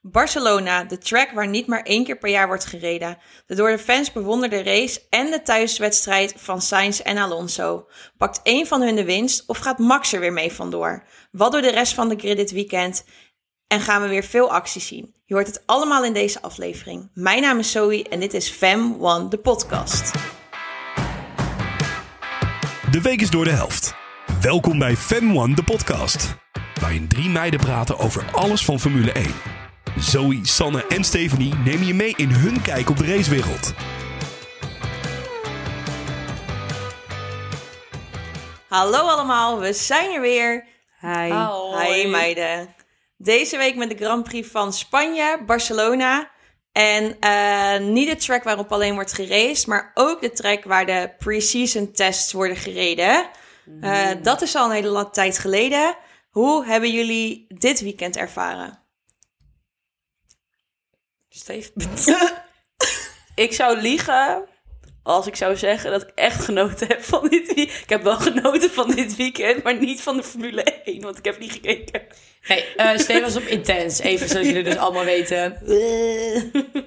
Barcelona, de track waar niet maar één keer per jaar wordt gereden. De door de fans bewonderde race en de thuiswedstrijd van Sainz en Alonso. Pakt één van hun de winst of gaat Max er weer mee vandoor? Wat doet de rest van de grid dit weekend? En gaan we weer veel actie zien? Je hoort het allemaal in deze aflevering. Mijn naam is Zoe en dit is Fam One, de podcast. De week is door de helft. Welkom bij Fem One, de podcast. Waarin drie meiden praten over alles van Formule 1. Zoe, Sanne en Stephanie nemen je mee in hun kijk op de racewereld. Hallo allemaal, we zijn er weer. Hi. Hi meiden. Deze week met de Grand Prix van Spanje, Barcelona. En eh, niet de track waarop alleen wordt geraced, maar ook de track waar de pre-season tests worden gereden. Eh, dat is al een hele lange tijd geleden. Hoe hebben jullie dit weekend ervaren? Steve. ik zou liegen als ik zou zeggen dat ik echt genoten heb van dit weekend. Ik heb wel genoten van dit weekend, maar niet van de Formule 1, want ik heb niet gekeken. Nee, uh, Steven was op intens. Even zoals jullie dus allemaal weten.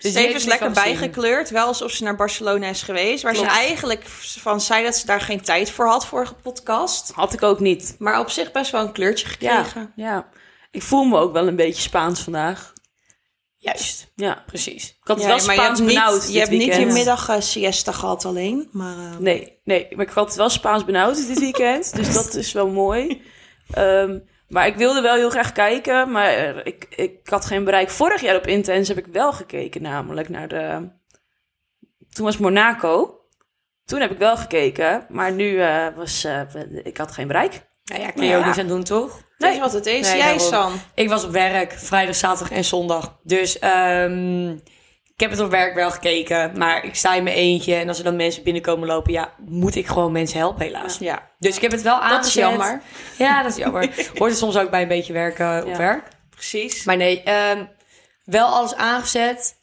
Dus Steven is lekker bijgekleurd. Wel alsof ze naar Barcelona is geweest. Waar ze eigenlijk van zei dat ze daar geen tijd voor had, vorige podcast. Had ik ook niet. Maar op zich best wel een kleurtje gekregen. Ja, ja. ik voel me ook wel een beetje Spaans vandaag. Juist, ja, precies. Ik had ja, wel Spaans je benauwd. Niet, je hebt niet je middag uh, siesta gehad alleen. Maar, uh... Nee, nee, maar ik had wel Spaans benauwd dit weekend. dus dat is wel mooi. Um, maar ik wilde wel heel graag kijken, maar ik, ik had geen bereik. Vorig jaar op Intens heb ik wel gekeken, namelijk naar de. Toen was Monaco. Toen heb ik wel gekeken, maar nu uh, was uh, ik had geen bereik. Nou ja, kan je ook niks aan doen, toch? Nee, wat het is. Nee, Jij, San. Ik was op werk, vrijdag, zaterdag en zondag. Dus um, ik heb het op werk wel gekeken, maar ik sta in mijn eentje. En als er dan mensen binnenkomen lopen, ja, moet ik gewoon mensen helpen, helaas. Ja. Dus ik heb het wel aangezet. Dat is jammer. Ja, dat is jammer. Hoort er soms ook bij een beetje werken op ja. werk. Precies. Maar nee, um, wel alles aangezet.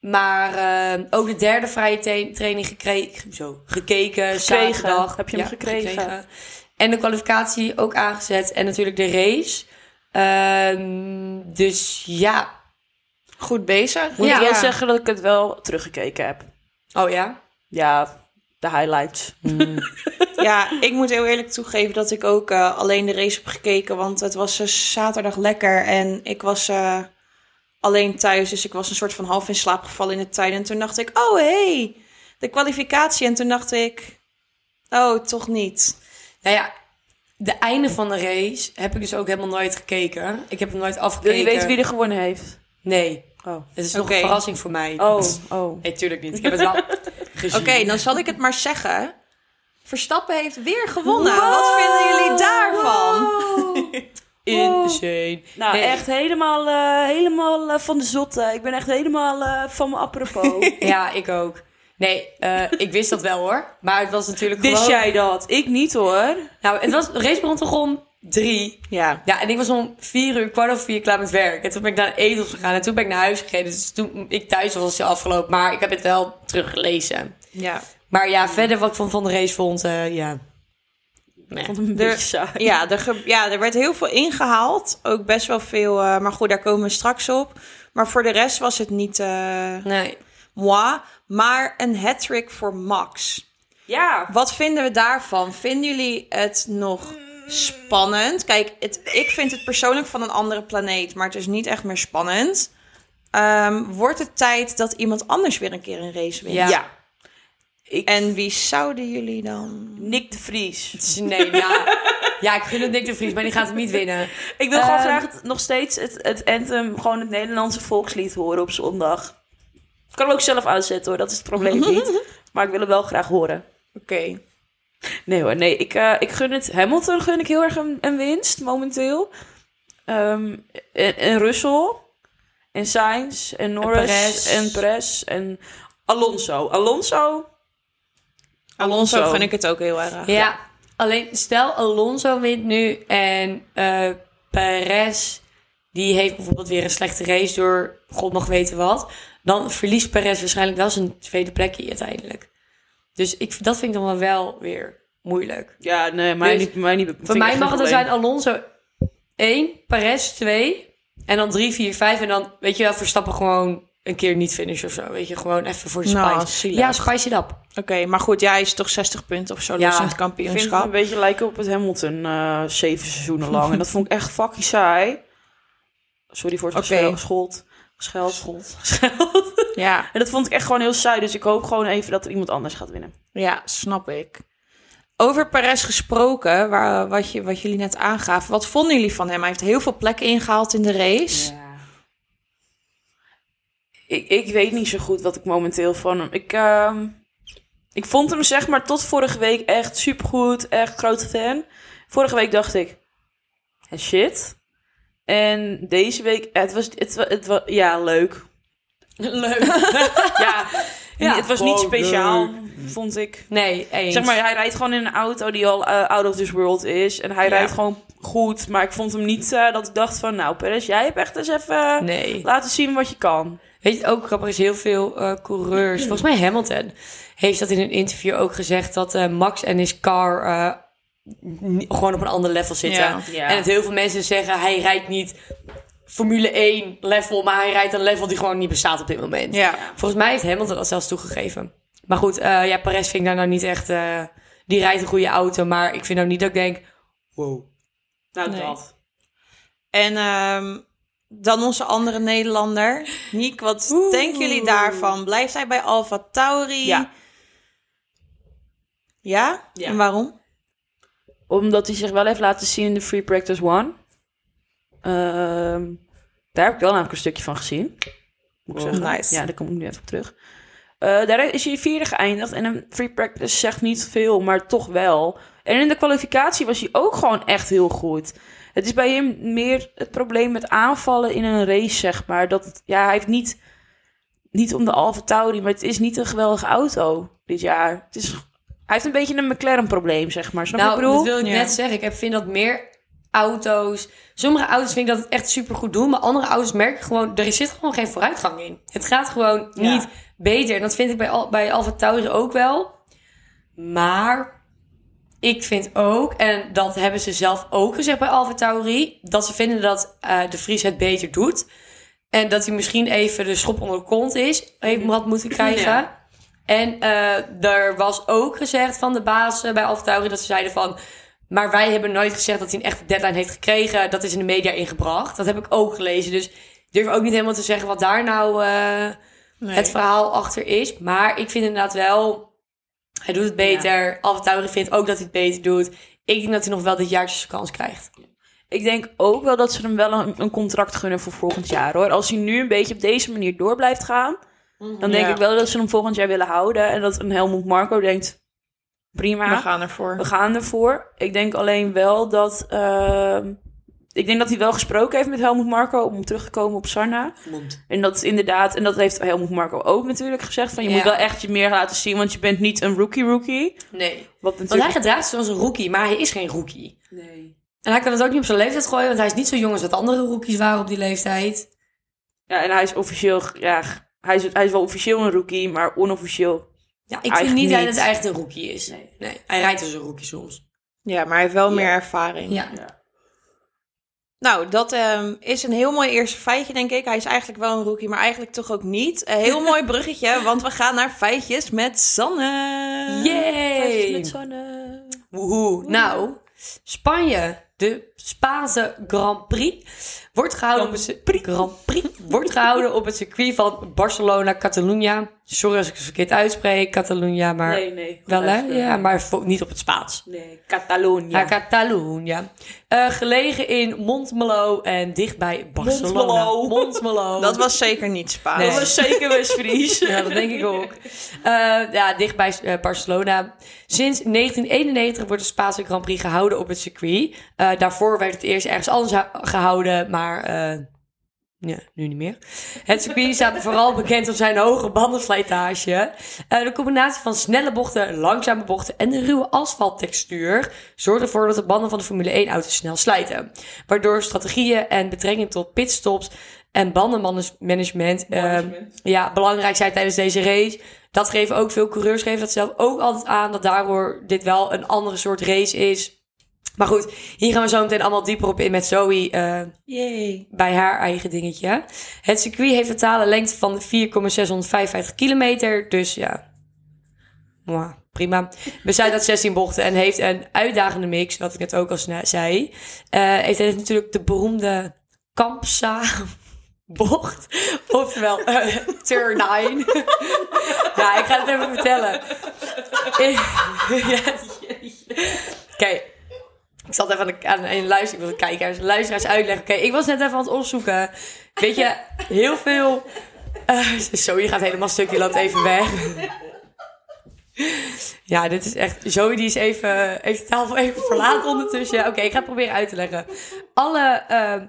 Maar uh, ook de derde vrije training gekregen, zo, gekeken, zaterdag. Heb je hem ja, gekregen? gekregen? En de kwalificatie ook aangezet. En natuurlijk de race. Um, dus ja, goed bezig. Moet ja. wel zeggen dat ik het wel teruggekeken heb. Oh ja? Ja, de highlights. Mm. ja, ik moet heel eerlijk toegeven dat ik ook uh, alleen de race heb gekeken. Want het was uh, zaterdag lekker en ik was uh, alleen thuis. Dus ik was een soort van half in slaap gevallen in de tuin. En toen dacht ik, oh hey, de kwalificatie. En toen dacht ik, oh, toch niet. Nou ja, de einde van de race heb ik dus ook helemaal nooit gekeken. Ik heb hem nooit afgekeken. Wil je weten wie er gewonnen heeft? Nee. Oh. Het is nog okay. een verrassing voor mij. Oh, oh. Nee, tuurlijk niet. Ik heb het wel gezien. Oké, okay, dan zal ik het maar zeggen. Verstappen heeft weer gewonnen. Wow. Wat vinden jullie daarvan? Wow. Insane. Nou, echt helemaal, uh, helemaal uh, van de zotte. Ik ben echt helemaal uh, van mijn apropos. ja, ik ook. Nee, uh, ik wist dat wel hoor. Maar het was natuurlijk Wist gewoon... jij dat? Ik niet hoor. Nou, het was, de race begon toch om drie. Ja. Ja, en ik was om vier uur, kwart over vier klaar met werk. En toen ben ik naar Edels gegaan. En toen ben ik naar huis gegaan. Dus toen ik thuis was, was het afgelopen. Maar ik heb het wel teruggelezen. Ja. Maar ja, verder wat ik van, van de race vond, uh, ja... Nee. vond een beetje saai. Ja, er, ja, er werd heel veel ingehaald. Ook best wel veel. Uh, maar goed, daar komen we straks op. Maar voor de rest was het niet. Uh, nee. Moi. Maar een hat-trick voor Max. Ja. Wat vinden we daarvan? Vinden jullie het nog spannend? Kijk, het, ik vind het persoonlijk van een andere planeet, maar het is niet echt meer spannend. Um, wordt het tijd dat iemand anders weer een keer een race wint? Ja. ja. Ik... En wie zouden jullie dan? Nick de Vries. Nee, nou, ja, ik vind het Nick de Vries, maar die gaat hem niet winnen. Ik wil gewoon graag nog steeds het, het anthem, gewoon het Nederlandse volkslied horen op zondag. Ik kan hem ook zelf aanzetten hoor, dat is het probleem niet. Maar ik wil hem wel graag horen. Oké. Okay. Nee hoor, nee. Ik, uh, ik gun het Hamilton gun ik heel erg een, een winst momenteel. Um, en, en Russell. En Sainz. En Norris. En Perez. En, en Alonso. Alonso. Alonso gun ik het ook heel erg. Ja, ja. alleen stel Alonso wint nu en uh, Perez die heeft bijvoorbeeld weer een slechte race door god nog weten wat. Dan verliest Perez waarschijnlijk wel zijn tweede plekje uiteindelijk. Dus ik, dat vind ik dan wel weer moeilijk. Ja, nee, mij dus niet. Mij niet voor mij mag het dan zijn Alonso 1, Perez 2, En dan 3, 4, 5. En dan, weet je wel, Verstappen gewoon een keer niet finish of zo. Weet je, gewoon even voor de spice. Nou, zielig. ja, spice it up. Oké, maar goed, ja, hij is toch 60 punten of zo Ja, los in het Ik vind het kampioenschap. een beetje lijken op het Hamilton eh, zeven seizoenen lang. en dat vond ik echt fucking saai. Sorry voor het Oké. gescheld. Gescheld. Gescheld. Ja, En dat vond ik echt gewoon heel saai. Dus ik hoop gewoon even dat er iemand anders gaat winnen. ja, snap ik. Over Perez gesproken, waar, wat, je, wat jullie net aangaven. Wat vonden jullie van hem? Hij heeft heel veel plekken ingehaald in de race. Ik, ik weet niet zo goed wat ik momenteel van hem... Ik, ehm, ik vond hem zeg maar tot vorige week echt supergoed. Echt grote fan. Vorige week dacht ik... "Eh, Shit. En deze week... Het was... Het, wa- het, wa- ja, leuk. Leuk. Ja, Ja, het was niet gewoon speciaal, vond ik. Nee, eens. Zeg maar, hij rijdt gewoon in een auto die al eh, out of this world is. En hij Ja. rijdt gewoon goed. Maar ik vond hem niet eh, dat ik dacht van... Nou, Perez, jij hebt echt eens even Nee. laten zien wat je kan. Weet je, ook grappig is heel veel eh, coureurs. Volgens mij Hamilton heeft dat in een interview ook gezegd dat eh, Max en his car eh, gewoon op een ander level zitten. Ja. Ja. En dat heel veel mensen zeggen hij rijdt niet Formule 1 level, maar hij rijdt een level die gewoon niet bestaat op dit moment. Ja, Volgens mij heeft Hamilton dat zelfs toegegeven. Maar goed, eh, ja, Perez vind ik daar nou niet echt. eh, die rijdt een goede auto, maar ik vind nou niet dat ik denk. Wow. Nou, Nee. dat. en ehm, dan onze andere Nederlander. Niek, wat Oeh. denken jullie daarvan? Blijft hij bij Alfa Tauri? Ja. Ja? Ja. En waarom? Omdat hij zich wel heeft laten zien in de Free Practice One. Ehm, daar heb ik wel namelijk een stukje van gezien. Moet ik Oh, zeggen. nice. Ja, daar kom ik nu even op terug. Eh, daar is hij vierde geëindigd. En een Free Practice zegt niet veel, maar toch wel. En in de kwalificatie was hij ook gewoon echt heel goed. Het is bij hem meer het probleem met aanvallen in een race, zeg maar. Dat, het- ja, hij heeft niet, niet om de Alfa Tauri, maar het is niet een geweldige auto dit jaar. Het is, hij heeft een beetje een McLaren-probleem, zeg maar. Snap Nou, ik bedoel? dat wil ik Ja. net zeggen. Ik heb- vind dat meer auto's. Sommige auto's vind ik dat het echt super goed doen. Maar andere auto's merk ik gewoon, er zit gewoon geen vooruitgang in. Het gaat gewoon Ja. niet beter. En dat vind ik bij, Al, bij Alfa Tauri ook wel. Maar ik vind ook, en dat hebben ze zelf ook gezegd bij Alfa Tauri, dat ze vinden dat eh, de Vries het beter doet. En dat hij misschien even de schop onder de kont is, heeft had moeten krijgen. Ja. En eh, er was ook gezegd van de baas eh, bij Alfa Tauri dat ze zeiden van... Maar wij hebben nooit gezegd dat hij een echte deadline heeft gekregen. Dat is in de media ingebracht. Dat heb ik ook gelezen. Dus ik durf ook niet helemaal te zeggen wat daar nou eh, Nee. het verhaal achter is. Maar ik vind inderdaad wel... Hij doet het beter. Alfa Tauri vindt ook dat hij het beter doet. Ik denk dat hij nog wel dit jaar zijn kans krijgt. Ik denk ook wel dat ze hem wel een, een contract gunnen voor volgend jaar hoor. Als hij nu een beetje op deze manier door blijft gaan, dan denk Ja. ik wel dat ze hem volgend jaar willen houden. En dat een Helmut Marco denkt: prima, We gaan ervoor. we gaan ervoor. Ik denk alleen wel dat. ehm, ik denk dat hij wel gesproken heeft met Helmut Marco om terug te komen op Sarna. En dat is inderdaad, en dat heeft Helmut Marco ook natuurlijk gezegd: van je Ja. moet wel echt je meer laten zien, want je bent niet een rookie-rookie. Nee. Wat Want hij natuurlijk. gedraagt zich als een rookie, maar hij is geen rookie. Nee. En hij kan het ook niet op zijn leeftijd gooien, want hij is niet zo jong als dat andere rookies waren op die leeftijd. Ja, en hij is officieel, ja, hij is, hij is wel officieel een rookie, maar onofficieel Ja, ik vind Eigenlijk niet, dat niet. het echt een rookie is. Nee. nee. Hij rijdt als een rookie soms. Ja, maar hij heeft wel Ja. meer ervaring. Ja. Nou, dat ehm, is een heel mooi eerste feitje, denk ik. Hij is eigenlijk wel een rookie, maar eigenlijk toch ook niet. Een heel mooi bruggetje, want we gaan naar feitjes met Sanne. Yay! met Sanne. Woehoe. Nou, Spanje, de Spaanse Grand Prix, wordt gehouden, op het, Grand Prix, wordt gehouden op het circuit van Barcelona, Catalunya. Sorry als ik het verkeerd uitspreek, Catalunya, maar Nee, nee. wel hè? Ja, maar niet op het Spaans. Nee, Catalunya. Eh, gelegen in Montmelo en dichtbij Barcelona. Montmelo. Montmelo. Dat was zeker niet Spaans. Nee. Dat was zeker West-Fries. Ja, dat denk ik ook. Eh, ja, dichtbij eh, Barcelona. Sinds 1991 wordt de Spaanse Grand Prix gehouden op het circuit. Eh, daarvoor werd het eerst ergens anders gehouden, maar eh, ja, nu niet meer. Het circuit staat vooral bekend om zijn hoge bandenslijtage. Eh, de combinatie van snelle bochten, langzame bochten en de ruwe asfalttextuur zorgt ervoor dat de banden van de Formule 1 auto's snel slijten. Waardoor strategieën en betrekking tot pitstops en bandenmanagement eh, ja, belangrijk zijn tijdens deze race. Dat geven ook veel coureurs geven dat zelf ook altijd aan dat daardoor dit wel een andere soort race is. Maar goed, hier gaan we zo meteen allemaal dieper op in met Zoe eh, bij haar eigen dingetje. Het circuit heeft een totale lengte van 4,655 kilometer. Dus ja, Mwah, prima. Bestaat uit 16 bochten en heeft een uitdagende mix, wat ik net ook al zei. Eh heeft heeft natuurlijk de beroemde Kampsa bocht. Oftewel, eh turn 9. ja, ik ga het even vertellen. ja, Oké, ik zat even aan, de, een luister, ik kijkers, luisteraars uitleggen. Oké, ik was net even aan het opzoeken. Weet je, heel veel... eh zo, je gaat helemaal stuk, je loopt even weg. Ja, dit is echt... Zoe die is even, heeft tafel even verlaten ondertussen. Oké, ik ga het proberen uit te leggen. Alle, eh,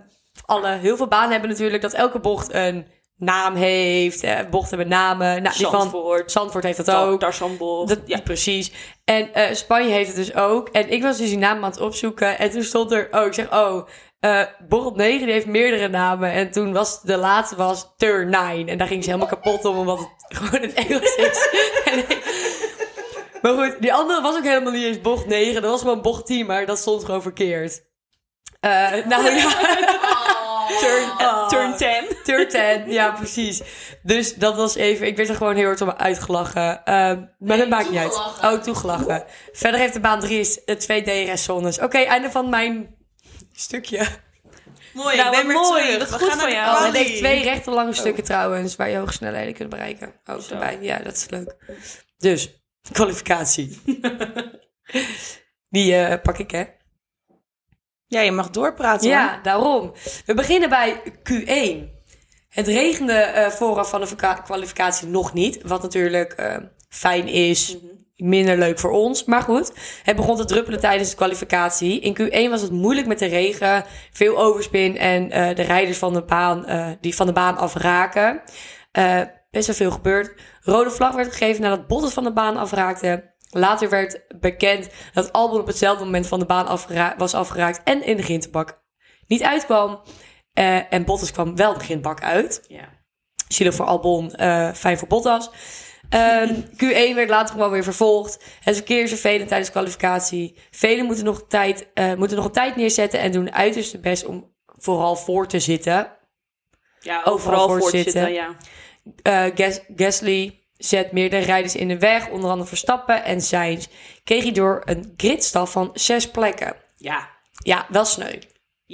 alle, heel veel banen hebben natuurlijk dat elke bocht een naam heeft. Eh, bochten hebben namen. Nou, die van Zandvoort. Zandvoort heeft dat ook. Tarzanbocht. Dat, ja. Precies. En eh, Spanje heeft het dus ook. En ik was dus die naam aan het opzoeken. En toen stond er... Oh, ik zeg... Oh, eh Borrel 9 die heeft meerdere namen. En toen was de laatste was Turn 9. En daar ging ze helemaal kapot om. Omdat het gewoon het Engels is. Maar goed, die andere was ook helemaal niet eens bocht 9. Dat was gewoon bocht 10. Maar dat stond gewoon verkeerd. Eh, nou ja. Turn, Oh. turn 10. Turn 10, ja precies. Dus dat was even, ik werd er gewoon heel hard om uitgelachen. Ehm, maar dat maakt niet uit. Oh, toegelachen. Verder heeft de baan drie is, eh, twee DRS-zones. Oké, einde van mijn stukje. Mooi, Nou, ik ben mooi. terug. Dat is goed van jou. Oh, heeft twee rechte lange stukken trouwens, waar je hoge snelheden kunt bereiken. Ook Zo. erbij. Ja, dat is leuk. Dus, kwalificatie. Die eh, pak ik, hè? Ja, je mag doorpraten Ja, hoor. daarom. We beginnen bij Q1. Het regende eh, vooraf van de kwalificatie nog niet. Wat natuurlijk eh, fijn is. Minder leuk voor ons. Maar goed, het begon te druppelen tijdens de kwalificatie. In Q1 was het moeilijk met de regen. Veel overspin en eh, de rijders van de baan, die van de baan afraken. Eh, best wel veel gebeurd. Rode vlag werd gegeven nadat Bottas van de baan afraakte. Later werd bekend dat Albon op hetzelfde moment van de baan afgera- was afgeraakt en in de grintenbak niet uitkwam. Eh, en Bottas kwam wel de grintenbak uit. Ja. Zielig voor Albon, eh, fijn voor Bottas. Ehm, Q1 werd later gewoon weer vervolgd. Het verkeer is vervelend tijdens de kwalificatie. Velen moeten nog, tijd, eh, moeten nog een tijd neerzetten en doen uiterst hun best om vooral voor te zitten. Ja, Overal voor voor zitten. zitten. Ja. Eh, Gas- Gasly zet meerdere rijders in de weg, onder andere Verstappen en Sainz. Kreeg hij door een gridstaf van zes plekken. Ja. Ja, wel sneu.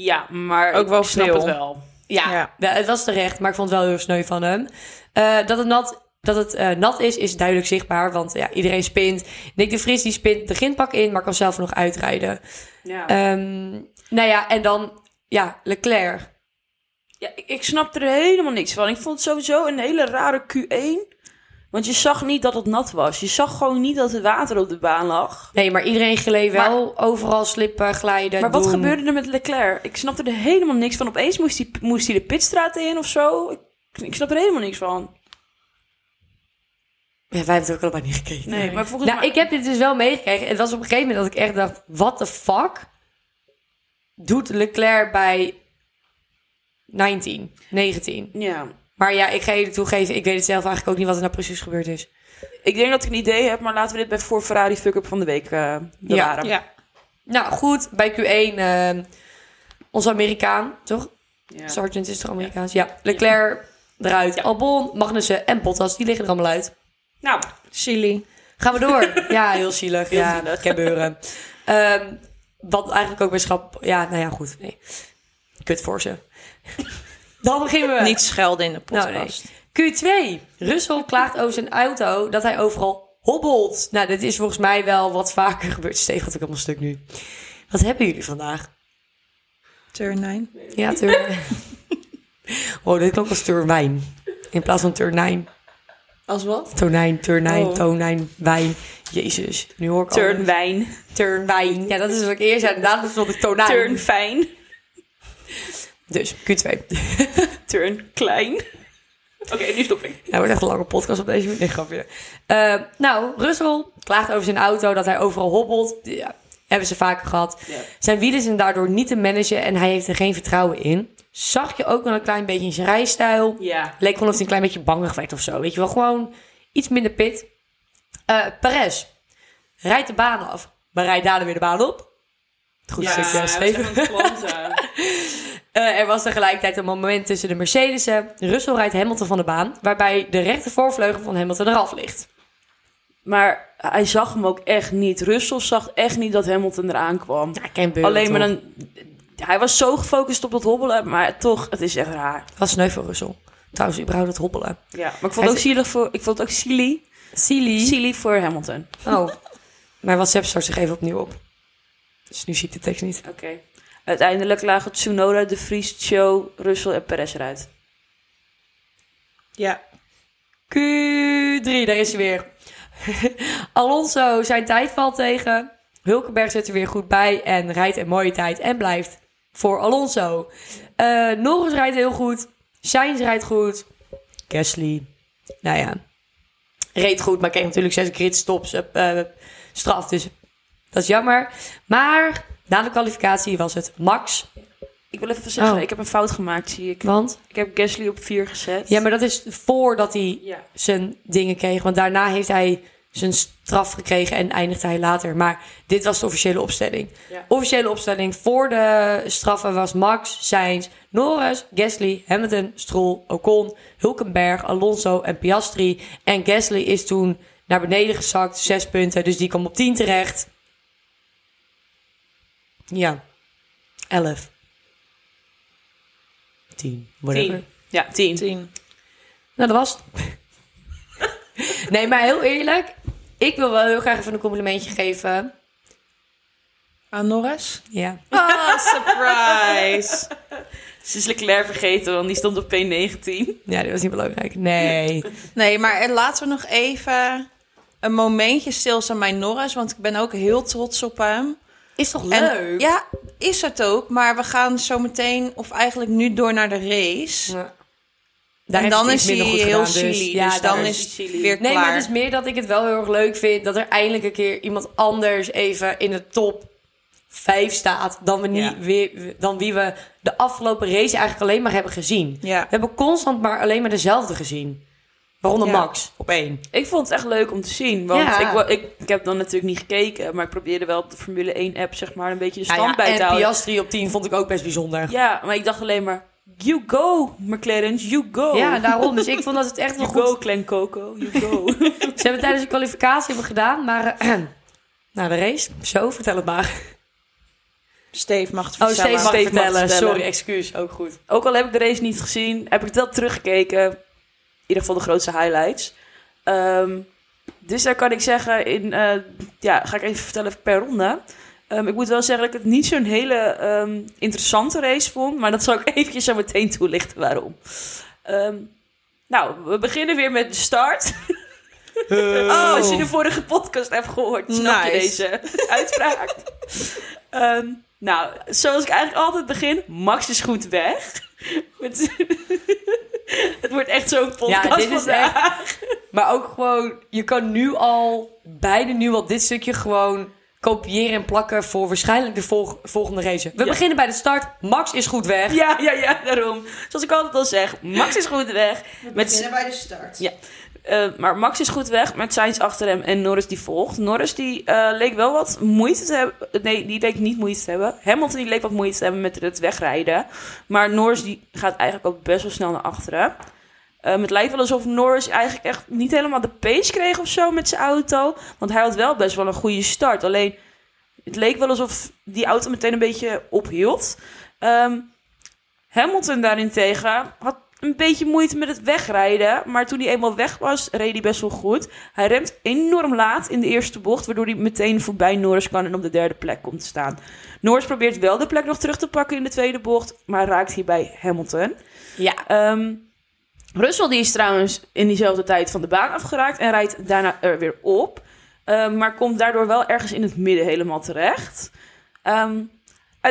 Ja, maar Ook wel ik snap het wel. Ja, Ja. het was terecht, maar ik vond het wel heel sneu van hem. Eh, dat het nat, dat het, eh, nat is, is duidelijk zichtbaar, want ja, iedereen spint. Nick de Vries die spint de grindpak in, maar kan zelf nog uitrijden. Ja. Ehm, nou ja, en dan, ja, Leclerc. Ja, ik, ik snap er helemaal niks van. Ik vond het sowieso een hele rare Q1. Want je zag niet dat het nat was. Je zag gewoon niet dat het water op de baan lag. Nee, maar iedereen gleed wel overal slippen, glijden, Maar wat gebeurde er met Leclerc? Ik snapte er helemaal niks van. Opeens moest hij, moest hij de pitstraat in of zo. Ik, ik snap er helemaal niks van. Ja, wij hebben het ook allemaal niet gekeken. Nee, maar volgens Nou, mij... ik heb dit dus wel meegekregen. Het was op een gegeven moment dat ik echt dacht... What the fuck doet Leclerc bij 19, 19? Ja. Maar ja, ik ga je toegeven... Ik weet het zelf eigenlijk ook niet wat er nou precies gebeurd is. Ik denk dat ik een idee heb, maar laten we dit bij voor Ferrari fuck-up van de week eh bewaren. Ja. Nou, goed. Bij Q1... eh onze Amerikaan, toch? Ja. Sargent is toch Amerikaans? Ja. Leclerc eruit. Ja. Albon, Magnussen en Bottas. Die liggen er allemaal uit. Nou, Silly. Gaan we door. ja, heel zielig. Heel ja, zielig. gebeuren. Ehm wat eigenlijk ook bij schap... Ja, nou ja, goed. Nee. Kut voor ze. Dan beginnen we. Niet schelden in de Nou, podcast. Q2. Russell klaagt over zijn auto dat hij overal hobbelt. Nou, dit is volgens mij wel wat vaker gebeurd. Steeg had ik allemaal stuk nu. Wat hebben jullie vandaag? Turn 9. Ja, turn... oh, dit klonk als turnwijn. In plaats van turnijn. Als wat? Tonijn, turnijn, Oh. tonijn, wijn. Jezus, nu hoor ik alles. turnwijn, Turnwijn. Ja, dat is wat ik eerst zei. Inderdaad, stond ik tonijn. turnfijn, Dus, Q2. turn klein. Oké, nu stop ik. Nou, wordt echt een lange podcast op deze manier. Nee, grapje. Eh, nou, Russell klaagt over zijn auto dat hij overal hobbelt. Ja, hebben ze vaker gehad. Ja. Zijn wielen zijn daardoor niet te managen en hij heeft er geen vertrouwen in. Zag je ook wel een klein beetje in zijn rijstijl. Ja. Leek wel of hij een klein beetje bangig werd of zo. Weet je wel, gewoon iets minder pit. Eh Perez rijdt de baan af, maar rijdt daarna weer de baan op. Goed Ja, stukje, Steven. Eh, er was tegelijkertijd een moment tussen de Mercedes'en. Russell rijdt Hamilton van de baan, waarbij de rechter voorvleugel van Hamilton eraf ligt. Maar hij zag hem ook echt niet. Russell zag echt niet dat Hamilton eraan kwam. Ja, ken Beuren, Alleen maar een... Hij was zo gefocust op dat hobbelen, maar toch, het is echt raar. Was sneu voor Russell. Trouwens, überhaupt het hobbelen. Ja, maar ik vond het ook is- zielig voor... Ik vond het ook silly. Silly. Silly voor Hamilton. Oh. Maar WhatsApp start zich even opnieuw op. Dus nu zie ik de tekst niet. Oké. Uiteindelijk lagen Tsunoda, De Vries, Cho, Russell en Perez eruit. Ja. Q3, daar is hij weer. Alonso, zijn tijd valt tegen. Hulkenberg zit er weer goed bij en rijdt een mooie tijd en blijft voor Alonso. Eh Norris rijdt heel goed. Sainz rijdt goed. Gasly, nou ja, reed goed, maar kreeg natuurlijk zes gridstops eh, straf. Dus dat is jammer. Maar na de kwalificatie was het Max. Ik wil even zeggen, Oh. ik heb een fout gemaakt, zie ik. Want, Ik heb Gasly op 4 gezet. ja, maar dat is voordat hij Ja. zijn dingen kreeg. Want daarna heeft hij zijn straf gekregen en eindigde hij later. Maar dit was de officiële opstelling. Ja. Officiële opstelling voor de straffen was Max, Sainz, Norris, Gasly, Hamilton, Stroll, Ocon, Hulkenberg, Alonso en Piastri. En Gasly is toen naar beneden gezakt, zes punten. Dus die kwam op 10 terecht. Ja, 11. 10, whatever. 10. Ja, 10. Tien. Nou, dat was het. nee, maar heel eerlijk. Ik wil wel heel graag even een complimentje geven. Aan Norris? Ja. Ah, surprise. Ze is Leclerc vergeten, want die stond op P19. Ja, dat was niet belangrijk. Nee. Nee, maar eh, laten we nog even een momentje stilstaan bij Norris. Want ik ben ook heel trots op hem. Is toch En- leuk? ja, is het ook. Maar we gaan zo meteen, of eigenlijk nu door naar de race. Ja. Daar en dan is hij heel gedaan, dus- silly. ja, dus dan is het silly. weer Nee, klaar. maar het is meer dat ik het wel heel erg leuk vind... dat er eindelijk een keer iemand anders even in de top 5 staat... dan, we niet Ja. weer, dan wie we de afgelopen race eigenlijk alleen maar hebben gezien. Ja. We hebben constant maar alleen maar dezelfde gezien. Waaronder Ja. Max, op één. Ik vond het echt leuk om te zien. Want Ja. ik, ik, ik heb dan natuurlijk niet gekeken. Maar ik probeerde wel op de Formule 1 app zeg maar een beetje de Nou stand ja, bij te en houden. Piastri op 10 vond ik ook best bijzonder. Ja, maar ik dacht alleen maar... You go, McLaren, you go. Ja, daarom. Dus ik vond dat het echt wel You goed... go, Clan Coco, you go. Ze hebben tijdens de kwalificatie hebben gedaan, maar... eh, nou, de race. Zo, vertel het maar. Steve mag het Oh, vertellen. Steve mag Steve mag vertellen. Sorry, excuus. Ook goed. Ook al heb ik de race niet gezien, heb ik het wel teruggekeken. In ieder geval de grootste highlights. Ehm, dus daar kan ik zeggen, in, eh, ja, ga ik even vertellen per ronde. Ehm, ik moet wel zeggen dat ik het niet zo'n hele ehm, interessante race vond. Maar dat zal ik eventjes zo meteen toelichten waarom. Ehm, nou, we beginnen weer met de start. Oh, als je de vorige podcast hebt gehoord, snap je deze uitspraak. Ehm, nou, zoals ik eigenlijk altijd begin, Max is goed weg. Met- het wordt echt zo'n podcast Ja, dit is vandaag. Maar ook gewoon, je kan nu al, beide nu al dit stukje gewoon kopiëren en plakken voor waarschijnlijk de volg- volgende race. We Ja. beginnen bij de start. Max is goed weg. Ja, ja, ja, daarom. Zoals ik altijd al zeg, Max is goed weg. Met, bij de start. Ja. Eh, maar Max is goed weg met Sainz achter hem en Norris die volgt. Norris die eh, leek wel wat moeite te hebben. Nee, die leek niet moeite te hebben. Hamilton die leek wat moeite te hebben met het wegrijden. Maar Norris die gaat eigenlijk ook best wel snel naar achteren. Eh, het lijkt wel alsof Norris eigenlijk echt niet helemaal de pace kreeg of zo met zijn auto. Want hij had wel best wel een goede start. Alleen het leek wel alsof die auto meteen een beetje ophield. Ehm, Hamilton daarentegen had een beetje moeite met het wegrijden. Maar toen hij eenmaal weg was, reed hij best wel goed. Hij remt enorm laat in de eerste bocht, waardoor hij meteen voorbij Norris kan en op de derde plek komt te staan. Norris probeert wel de plek nog terug te pakken in de tweede bocht, maar raakt hierbij Hamilton. Ja. Ehm Russell die is trouwens in diezelfde tijd van de baan afgeraakt en rijdt daarna er weer op. Ehm, maar komt daardoor wel ergens in het midden helemaal terecht. Ehm,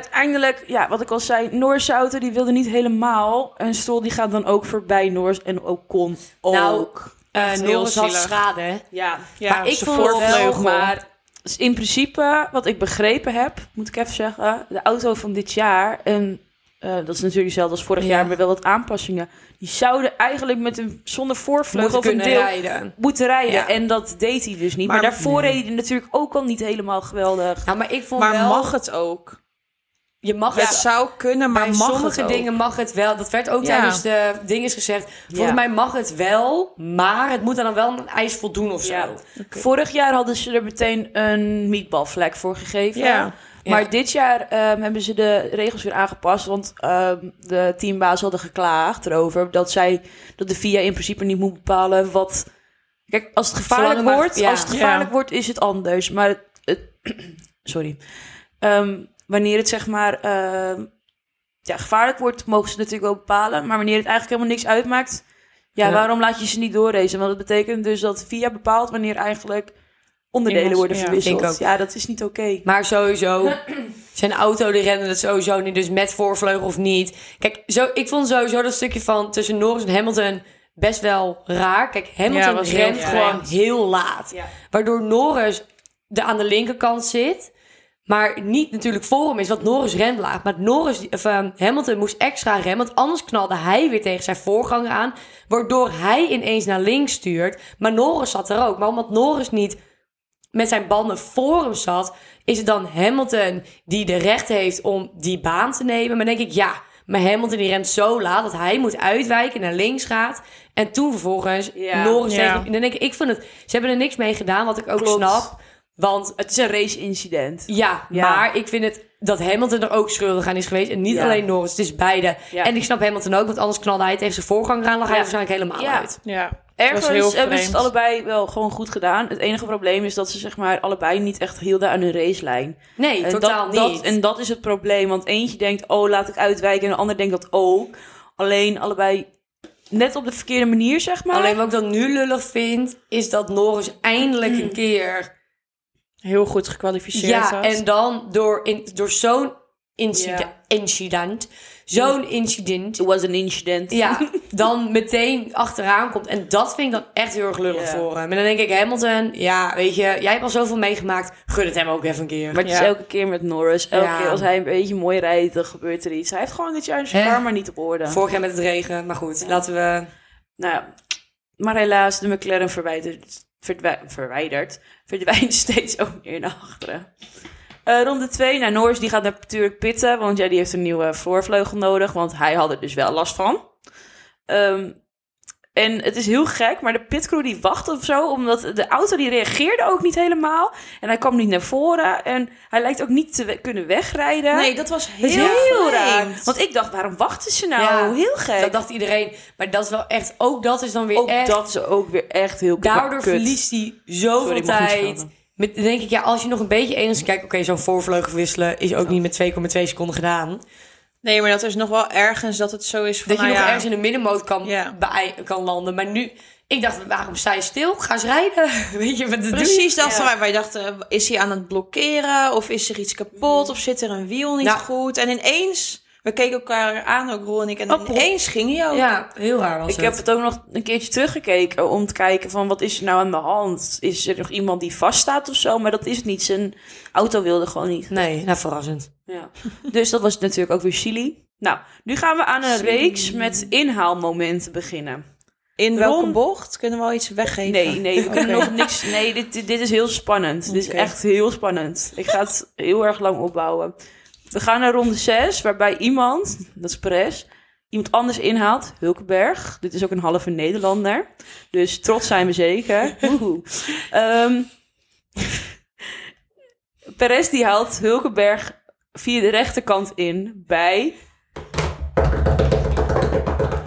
uiteindelijk, ja, wat ik al zei, auto die wilde niet helemaal. En Stroll die gaat dan ook voorbij Norris en Ocon ook. Nou, Eh Norris had zielig. schade, ja, Ja, maar ik vond het wel, maar... dus in principe, wat ik begrepen heb, moet ik even zeggen, de auto van dit jaar, en eh, dat is natuurlijk hetzelfde als vorig Ja. jaar, maar wel wat aanpassingen, die zouden eigenlijk met een zonder voorvleugel Moeten of een deel rijden. moeten rijden. Ja. En dat deed hij dus niet. Maar, Maar- daarvoor Nee. reed hij natuurlijk ook al niet helemaal geweldig. Nou, maar ik vond Maar wel... mag het ook? Je mag Het het zou kunnen, maar bij mag sommige het dingen mag het wel. Dat werd ook Ja. tijdens de dinges gezegd. Volgens Ja. mij mag het wel, maar het moet dan wel een eis voldoen of zo. Ja. Vorig jaar hadden ze er meteen een meatballvlek voor gegeven. Ja. Maar Ja. dit jaar ehm, hebben ze de regels weer aangepast. Want ehm, de teambaas hadden geklaagd erover dat zij dat de VIA in principe niet moet bepalen wat. Kijk, als het gevaarlijk maar- wordt, ja. als het gevaarlijk Ja. wordt, is het anders. Maar het, het- sorry. Ehm, wanneer het zeg maar ehm, ja, gevaarlijk wordt, mogen ze natuurlijk wel bepalen. Maar wanneer het eigenlijk helemaal niks uitmaakt, ja, Ja. waarom laat je ze niet doorracen? Want dat betekent dus dat VIA bepaalt wanneer eigenlijk onderdelen worden ja. verwisseld. Ook. Ja, dat is niet oké. Maar sowieso, zijn auto die rende het sowieso niet. Dus met voorvleugel of niet. Kijk, zo, ik vond sowieso dat stukje van tussen Norris en Hamilton best wel raar. Kijk, Ja, Hamilton heel rent gewoon heel laat. Ja. Waardoor Norris er aan de linkerkant zit. Maar niet natuurlijk voor hem is, want Norris rent laag. Maar Norris, of, eh, Hamilton moest extra remmen, want anders knalde hij weer tegen zijn voorganger aan. Waardoor hij ineens naar links stuurt. Maar Norris zat er ook. Maar omdat Norris niet met zijn banden voor hem zat, is het dan Hamilton die de recht heeft om die baan te nemen. Maar denk ik, ja, maar Hamilton die rent zo laat dat hij moet uitwijken, naar links gaat. En toen vervolgens Ja. Norris Ja. tegen... Dan denk ik, ik vind het... Ze hebben er niks mee gedaan, wat ik ook Klopt. snap. Want Het is een race-incident. ja, Ja. maar ik vind het dat Hamilton er ook schuldig aan is geweest. En niet Ja. alleen Norris, het is beide. Ja. En ik snap Hamilton ook, want anders knalde hij tegen zijn voorganger aan. lag hij Ja. waarschijnlijk helemaal Ja. uit. Ja. Ergens hebben ze het allebei wel gewoon goed gedaan. Het enige probleem is dat ze zeg maar allebei niet echt hielden aan hun racelijn. Nee, En totaal dat, niet. Dat, en dat is het probleem. Want eentje denkt, oh, laat ik uitwijken. En de ander denkt dat ook. Alleen allebei net op de verkeerde manier, zeg maar. Alleen wat ik dan nu lullig vind, is dat Norris eindelijk Mm. een keer... Heel goed gekwalificeerd Ja, had. en dan door, in, door zo'n incident, incident, zo'n incident, It was an incident. ja, dan meteen achteraan komt. En dat vind ik dan echt heel erg lullig voor hem. En dan denk ik, Hamilton, ja, weet je, jij hebt al zoveel meegemaakt, gun het hem ook even een keer. Maar het is Ja. elke keer met Norris. Elke Ja. keer als hij een beetje mooi rijdt, dan gebeurt er iets. Hij heeft gewoon dit jaar zijn karma niet op orde. Vorig jaar met het regen, maar goed, laten we... Nou ja, maar helaas, de McLaren verwijderd, verwijderd, verdwijnt steeds ook meer naar achteren. Eh, ronde 2, nou Norris die gaat natuurlijk pitten, want ja, die heeft een nieuwe voorvleugel nodig, want hij had er dus wel last van. Ehm, en het is heel gek, maar de pitcrew die wacht of zo, omdat de auto die reageerde ook niet helemaal. En hij kwam niet naar voren en hij lijkt ook niet te we- kunnen wegrijden. Nee, dat was heel, heel raar. Want ik dacht, waarom wachten ze nou? Ja, heel gek. Dat dacht iedereen. Maar dat is wel echt, ook dat is dan weer ook echt... dat is ook weer echt heel Daardoor kut. verliest hij zoveel Sorry, tijd. Met, denk ik, ja, als je nog een beetje enigszins kijkt... Oké, zo'n voorvleugel wisselen is ook niet met 2,2 seconden gedaan. Nee, maar dat is nog wel ergens dat het zo is van, Dat je nou nog ja, ergens in de middenmoot kan, Ja. bij- kan landen. Maar nu, ik dacht, waarom sta je stil? Ga eens rijden. Weet je wat Precies, doen? dachten wij. Wij dachten, is hij aan het blokkeren? Of is er iets kapot? Of zit er een wiel niet Nou. goed? En ineens, we keken elkaar aan, ook Roel en ik. En Appel. ineens ging hij ook. Ja, heel raar was Ik het. heb het ook nog een keertje teruggekeken om te kijken van wat is er nou aan de hand? Is er nog iemand die vaststaat of zo? Maar dat is het niet. Zijn auto wilde gewoon niet. Nee, nou verrassend. Ja. Dus dat was natuurlijk ook weer Chili. Nou, nu gaan we aan een reeks met inhaalmomenten beginnen. In welke Ron- bocht? Kunnen we al iets weggeven? Nee, nee, we kunnen nog niks. Nee, dit, dit, dit is heel spannend. Dit is echt heel spannend. Ik ga het heel erg lang opbouwen. We gaan naar ronde 6, waarbij iemand, dat is Perez, iemand anders inhaalt. Hulkenberg. Dit is ook een halve Nederlander. Dus trots zijn we zeker. Ehm Perez die haalt Hulkenberg via de rechterkant in bij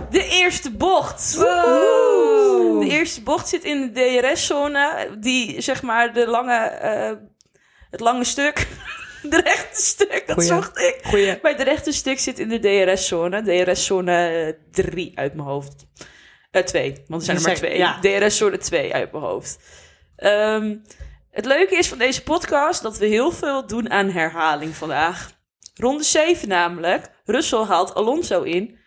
de eerste bocht. Woehoe. De eerste bocht zit in de DRS-zone, die zeg maar de lange, eh, het lange stuk, de rechte stuk, dat Goeie. zocht ik. Goeie. Bij het rechte stuk zit in de DRS-zone, DRS-zone 3 uit mijn hoofd. Eh 2, want er zijn er maar twee. ja. DRS-zone 2 uit mijn hoofd. Ehm, het leuke is van deze podcast dat we heel veel doen aan herhaling vandaag. Ronde 7 namelijk. Russell haalt Alonso in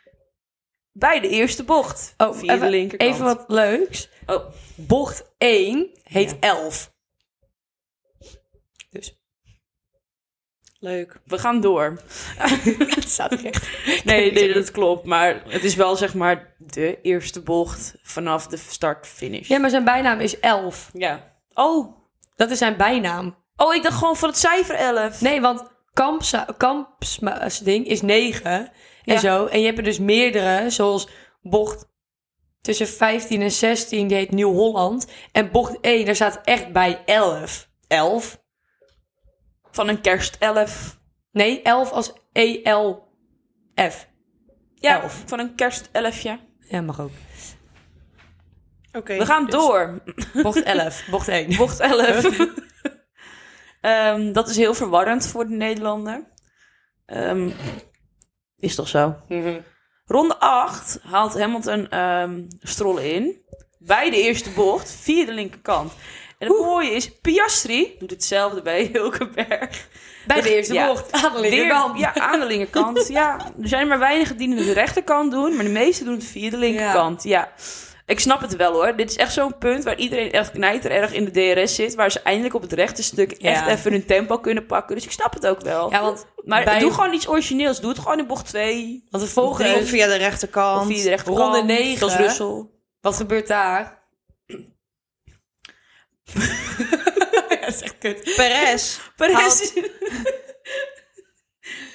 bij de eerste bocht. Oh, via de even, linkerkant. even wat leuks. Oh, Bocht 1 heet Ja. 11. Dus, Leuk. we gaan door. het staat er echt. Nee, nee, dat klopt. Maar het is wel zeg maar de eerste bocht vanaf de start-finish. Ja, maar zijn bijnaam is 11. ja. Oh. Dat is zijn bijnaam. Oh, ik dacht gewoon voor het cijfer 11. Nee, want kamps, kampsding is 9 en Ja. zo. En je hebt er dus meerdere, zoals bocht tussen 15 en 16, die heet Nieuw-Holland. En bocht 1, daar staat echt bij 11. 11? Van een kerstelf. Nee, 11 als E E-L-F. Ja, Elf. van een kerstelfje. Ja, mag ook. Oké. We gaan dus- door. Bocht 11, bocht 1. Bocht 11. Ehm, dat is heel verwarrend voor de Nederlander. Ehm, is toch zo? Ronde 8 haalt Hamilton ehm strollen in. Bij de eerste bocht, via de linkerkant. En het mooie is, Piastri doet hetzelfde bij Hulkenberg. Bij de eerste Ja. bocht, aan de linkerkant. Ja, aan de linkerkant. ja, er zijn maar weinigen die het de rechterkant doen, maar de meesten doen het via de linkerkant. Ja. Ik snap het wel hoor. Dit is echt zo'n punt waar iedereen echt knijter erg in de DRS zit. Waar ze eindelijk op het rechte stuk echt Ja. even hun tempo kunnen pakken. Dus ik snap het ook wel. Ja, want, maar bij- doe gewoon iets origineels. Doe het gewoon in bocht 2. want de volgende via de rechterkant. Of via de rechterkant. Ronde negen. Zoals Russell. wat gebeurt daar? ja, dat is echt kut. Perez. Perez,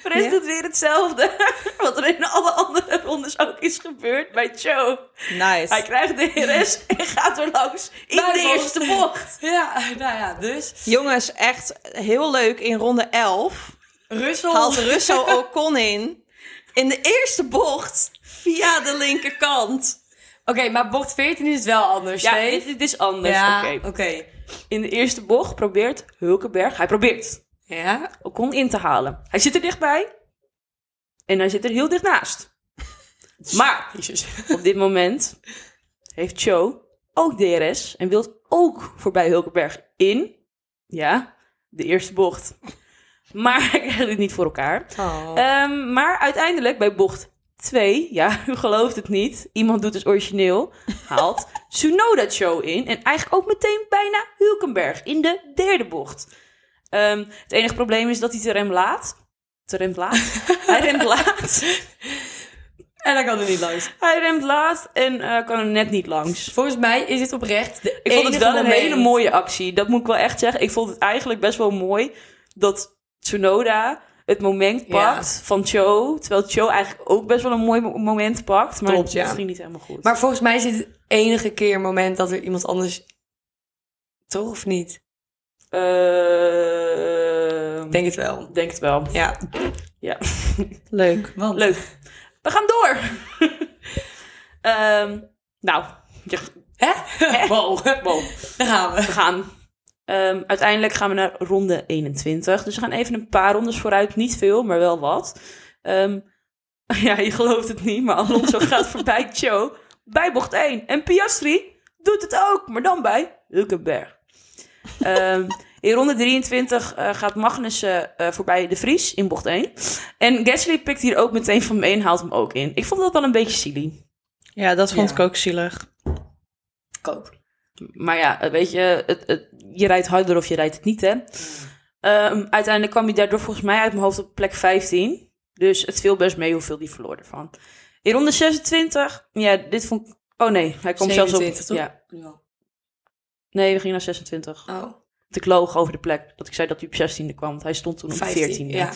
Perez Ja? doet weer hetzelfde. Wat er in alle andere rondes ook is gebeurd bij Joe. Hij Nice. krijgt de DRS en gaat er langs in Bij de eerste bocht. Ja, nou ja, dus. Jongens, echt heel leuk. In ronde 11 Russell. haalt Russell Ocon in. In de eerste bocht via de linkerkant. Oké, maar bocht 14 is het wel anders, Ja, dit, dit is anders. Ja, Oké. In de eerste bocht probeert Hulkenberg, hij probeert Ja? Ocon in te halen. Hij zit er dichtbij en hij zit er heel dicht naast. Maar op dit moment heeft Joe ook DRS en wil ook voorbij Hulkenberg in. Ja, de eerste bocht. Maar hij krijgt dit niet voor elkaar. Oh. Ehm, maar uiteindelijk bij bocht 2, ja, u gelooft het niet, iemand doet het origineel, haalt Tsunoda Show in. En eigenlijk ook meteen bijna Hulkenberg in de derde bocht. Ehm, het enige probleem is dat hij te rem laat. Te rem laat? hij remt laat. en dan kan er niet langs. Hij remt laat en eh, kan er net niet langs. Volgens mij is dit oprecht de Ik vond het wel een hele mooie actie. Dat moet ik wel echt zeggen. Ik vond het eigenlijk best wel mooi dat Tsunoda het moment Ja. pakt van Cho. Terwijl Cho eigenlijk ook best wel een mooi mo- moment pakt. Maar Klopt, ja. ging niet helemaal goed. Maar volgens mij is het enige keer moment dat er iemand anders... Toch of niet? Eh, Ik denk het wel. denk het wel. Ja. Ja. Leuk. Want... Leuk. We gaan door. Ehm, nou, ja, Hè? Wow. wow. Daar gaan we. We gaan. Ehm, uiteindelijk gaan we naar ronde 21. Dus we gaan even een paar rondes vooruit. Niet veel, maar wel wat. Ehm, ja, je gelooft het niet, maar Alonso gaat voorbij Joe bij bocht 1. En Piastri doet het ook, maar dan bij Hulkenberg. Ehm, in ronde 23 eh, gaat Magnussen eh, voorbij de Vries in bocht 1. En Gasly pikt hier ook meteen van me en haalt hem ook in. Ik vond dat wel een beetje silly. Ja, dat vond Ja. ik ook zielig. Koop. Maar ja, weet je, het, het, je rijdt harder of je rijdt het niet, hè. Ehm, uiteindelijk kwam hij daardoor volgens mij uit mijn hoofd op plek 15. Dus het viel best mee hoeveel die verloor ervan. In ronde 26, ja, dit vond ik... Oh nee, hij kwam zelfs op... 27, toch? Ja, Ja. nee, we gingen naar 26. Oh. Want ik loog over de plek. Dat ik zei dat hij op 16e kwam. Want hij stond toen op 14e. Ja.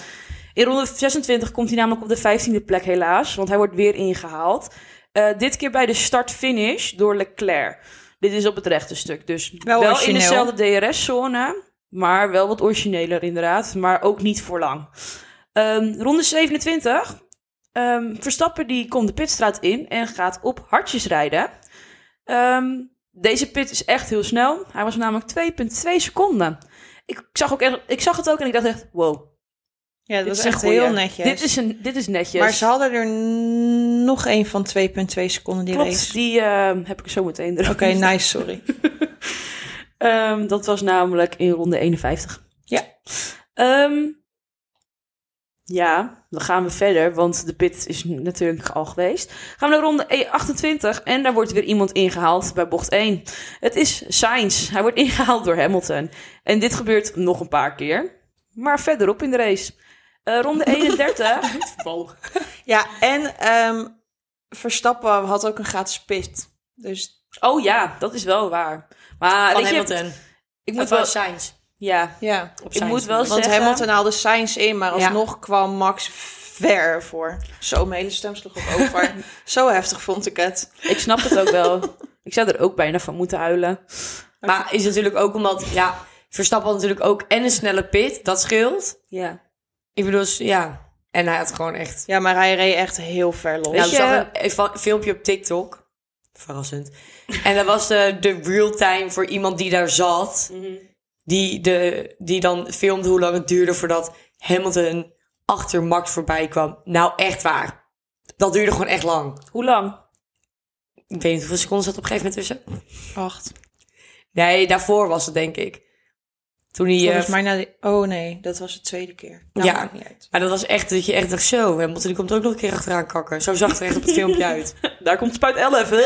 In ronde 26 komt hij namelijk op de 15e plek helaas. Want hij wordt weer ingehaald. Eh, dit keer bij de start-finish door Leclerc. Dit is op het rechte stuk. Dus Wel wel, in dezelfde DRS-zone. Maar wel wat origineler inderdaad. Maar ook niet voor lang. Ehm, ronde 27. Ehm, Verstappen die komt de pitstraat in en gaat op hartjes rijden. Ehm, deze pit is echt heel snel. Hij was namelijk 2,2 seconden. Ik, zag ook echt, ik zag het ook en ik dacht echt, wow. Ja, dat dit is echt heel netjes. Dit is, een, dit is netjes. Maar ze hadden er nog een van 2,2 seconden die Klopt, race. die eh, heb ik zo meteen erop. Oké, nice, sorry. Ehm, dat was namelijk in ronde 51. Ja. Ehm, ja, dan gaan we verder, want de pit is natuurlijk al geweest. Gaan we naar ronde E 28 en daar wordt weer iemand ingehaald bij bocht 1. Het is Sainz. Hij wordt ingehaald door Hamilton. En dit gebeurt nog een paar keer, maar verderop in de race. Eh, ronde 31. Ja, en ehm, Verstappen had ook een gratis pit. Dus oh ja, dat is wel waar. Maar Van weet je, Hamilton. ik moet Of wel Sainz. Ja, Ja, ik Sainz moet wel want zeggen... Hamilton haalde Sainz in, maar Ja. alsnog kwam Max ver voor. Zo, mijn hele stem sloeg ook over. Zo heftig vond ik het. Ik snap het ook wel. Ik zou er ook bijna van moeten huilen. Maar is natuurlijk ook omdat, ja, Verstappen had natuurlijk ook en een snelle pit, dat scheelt. Ja. Ik bedoel, ja. En hij had gewoon echt... Ja, maar hij reed echt heel ver los. Ja, ik zag een, filmpje op TikTok. Verrassend. En dat was de, de real time voor iemand die daar zat. Die, de, die dan filmde hoe lang het duurde voordat Hamilton achter Max voorbij kwam. Nou, echt waar. Dat duurde gewoon echt lang. Hoe lang? Ik weet niet hoeveel seconden zat op een gegeven moment tussen. Acht. Nee, daarvoor was het denk ik. Toen hij... Volgens eh, mij na die... Oh nee, dat was de tweede keer. Nou, Ja. maakt niet uit. Maar dat was echt dat je echt dacht zo. Hamilton die komt er ook nog een keer achteraan kakken. Zo zag het er echt op het filmpje uit. Daar komt spuit 11.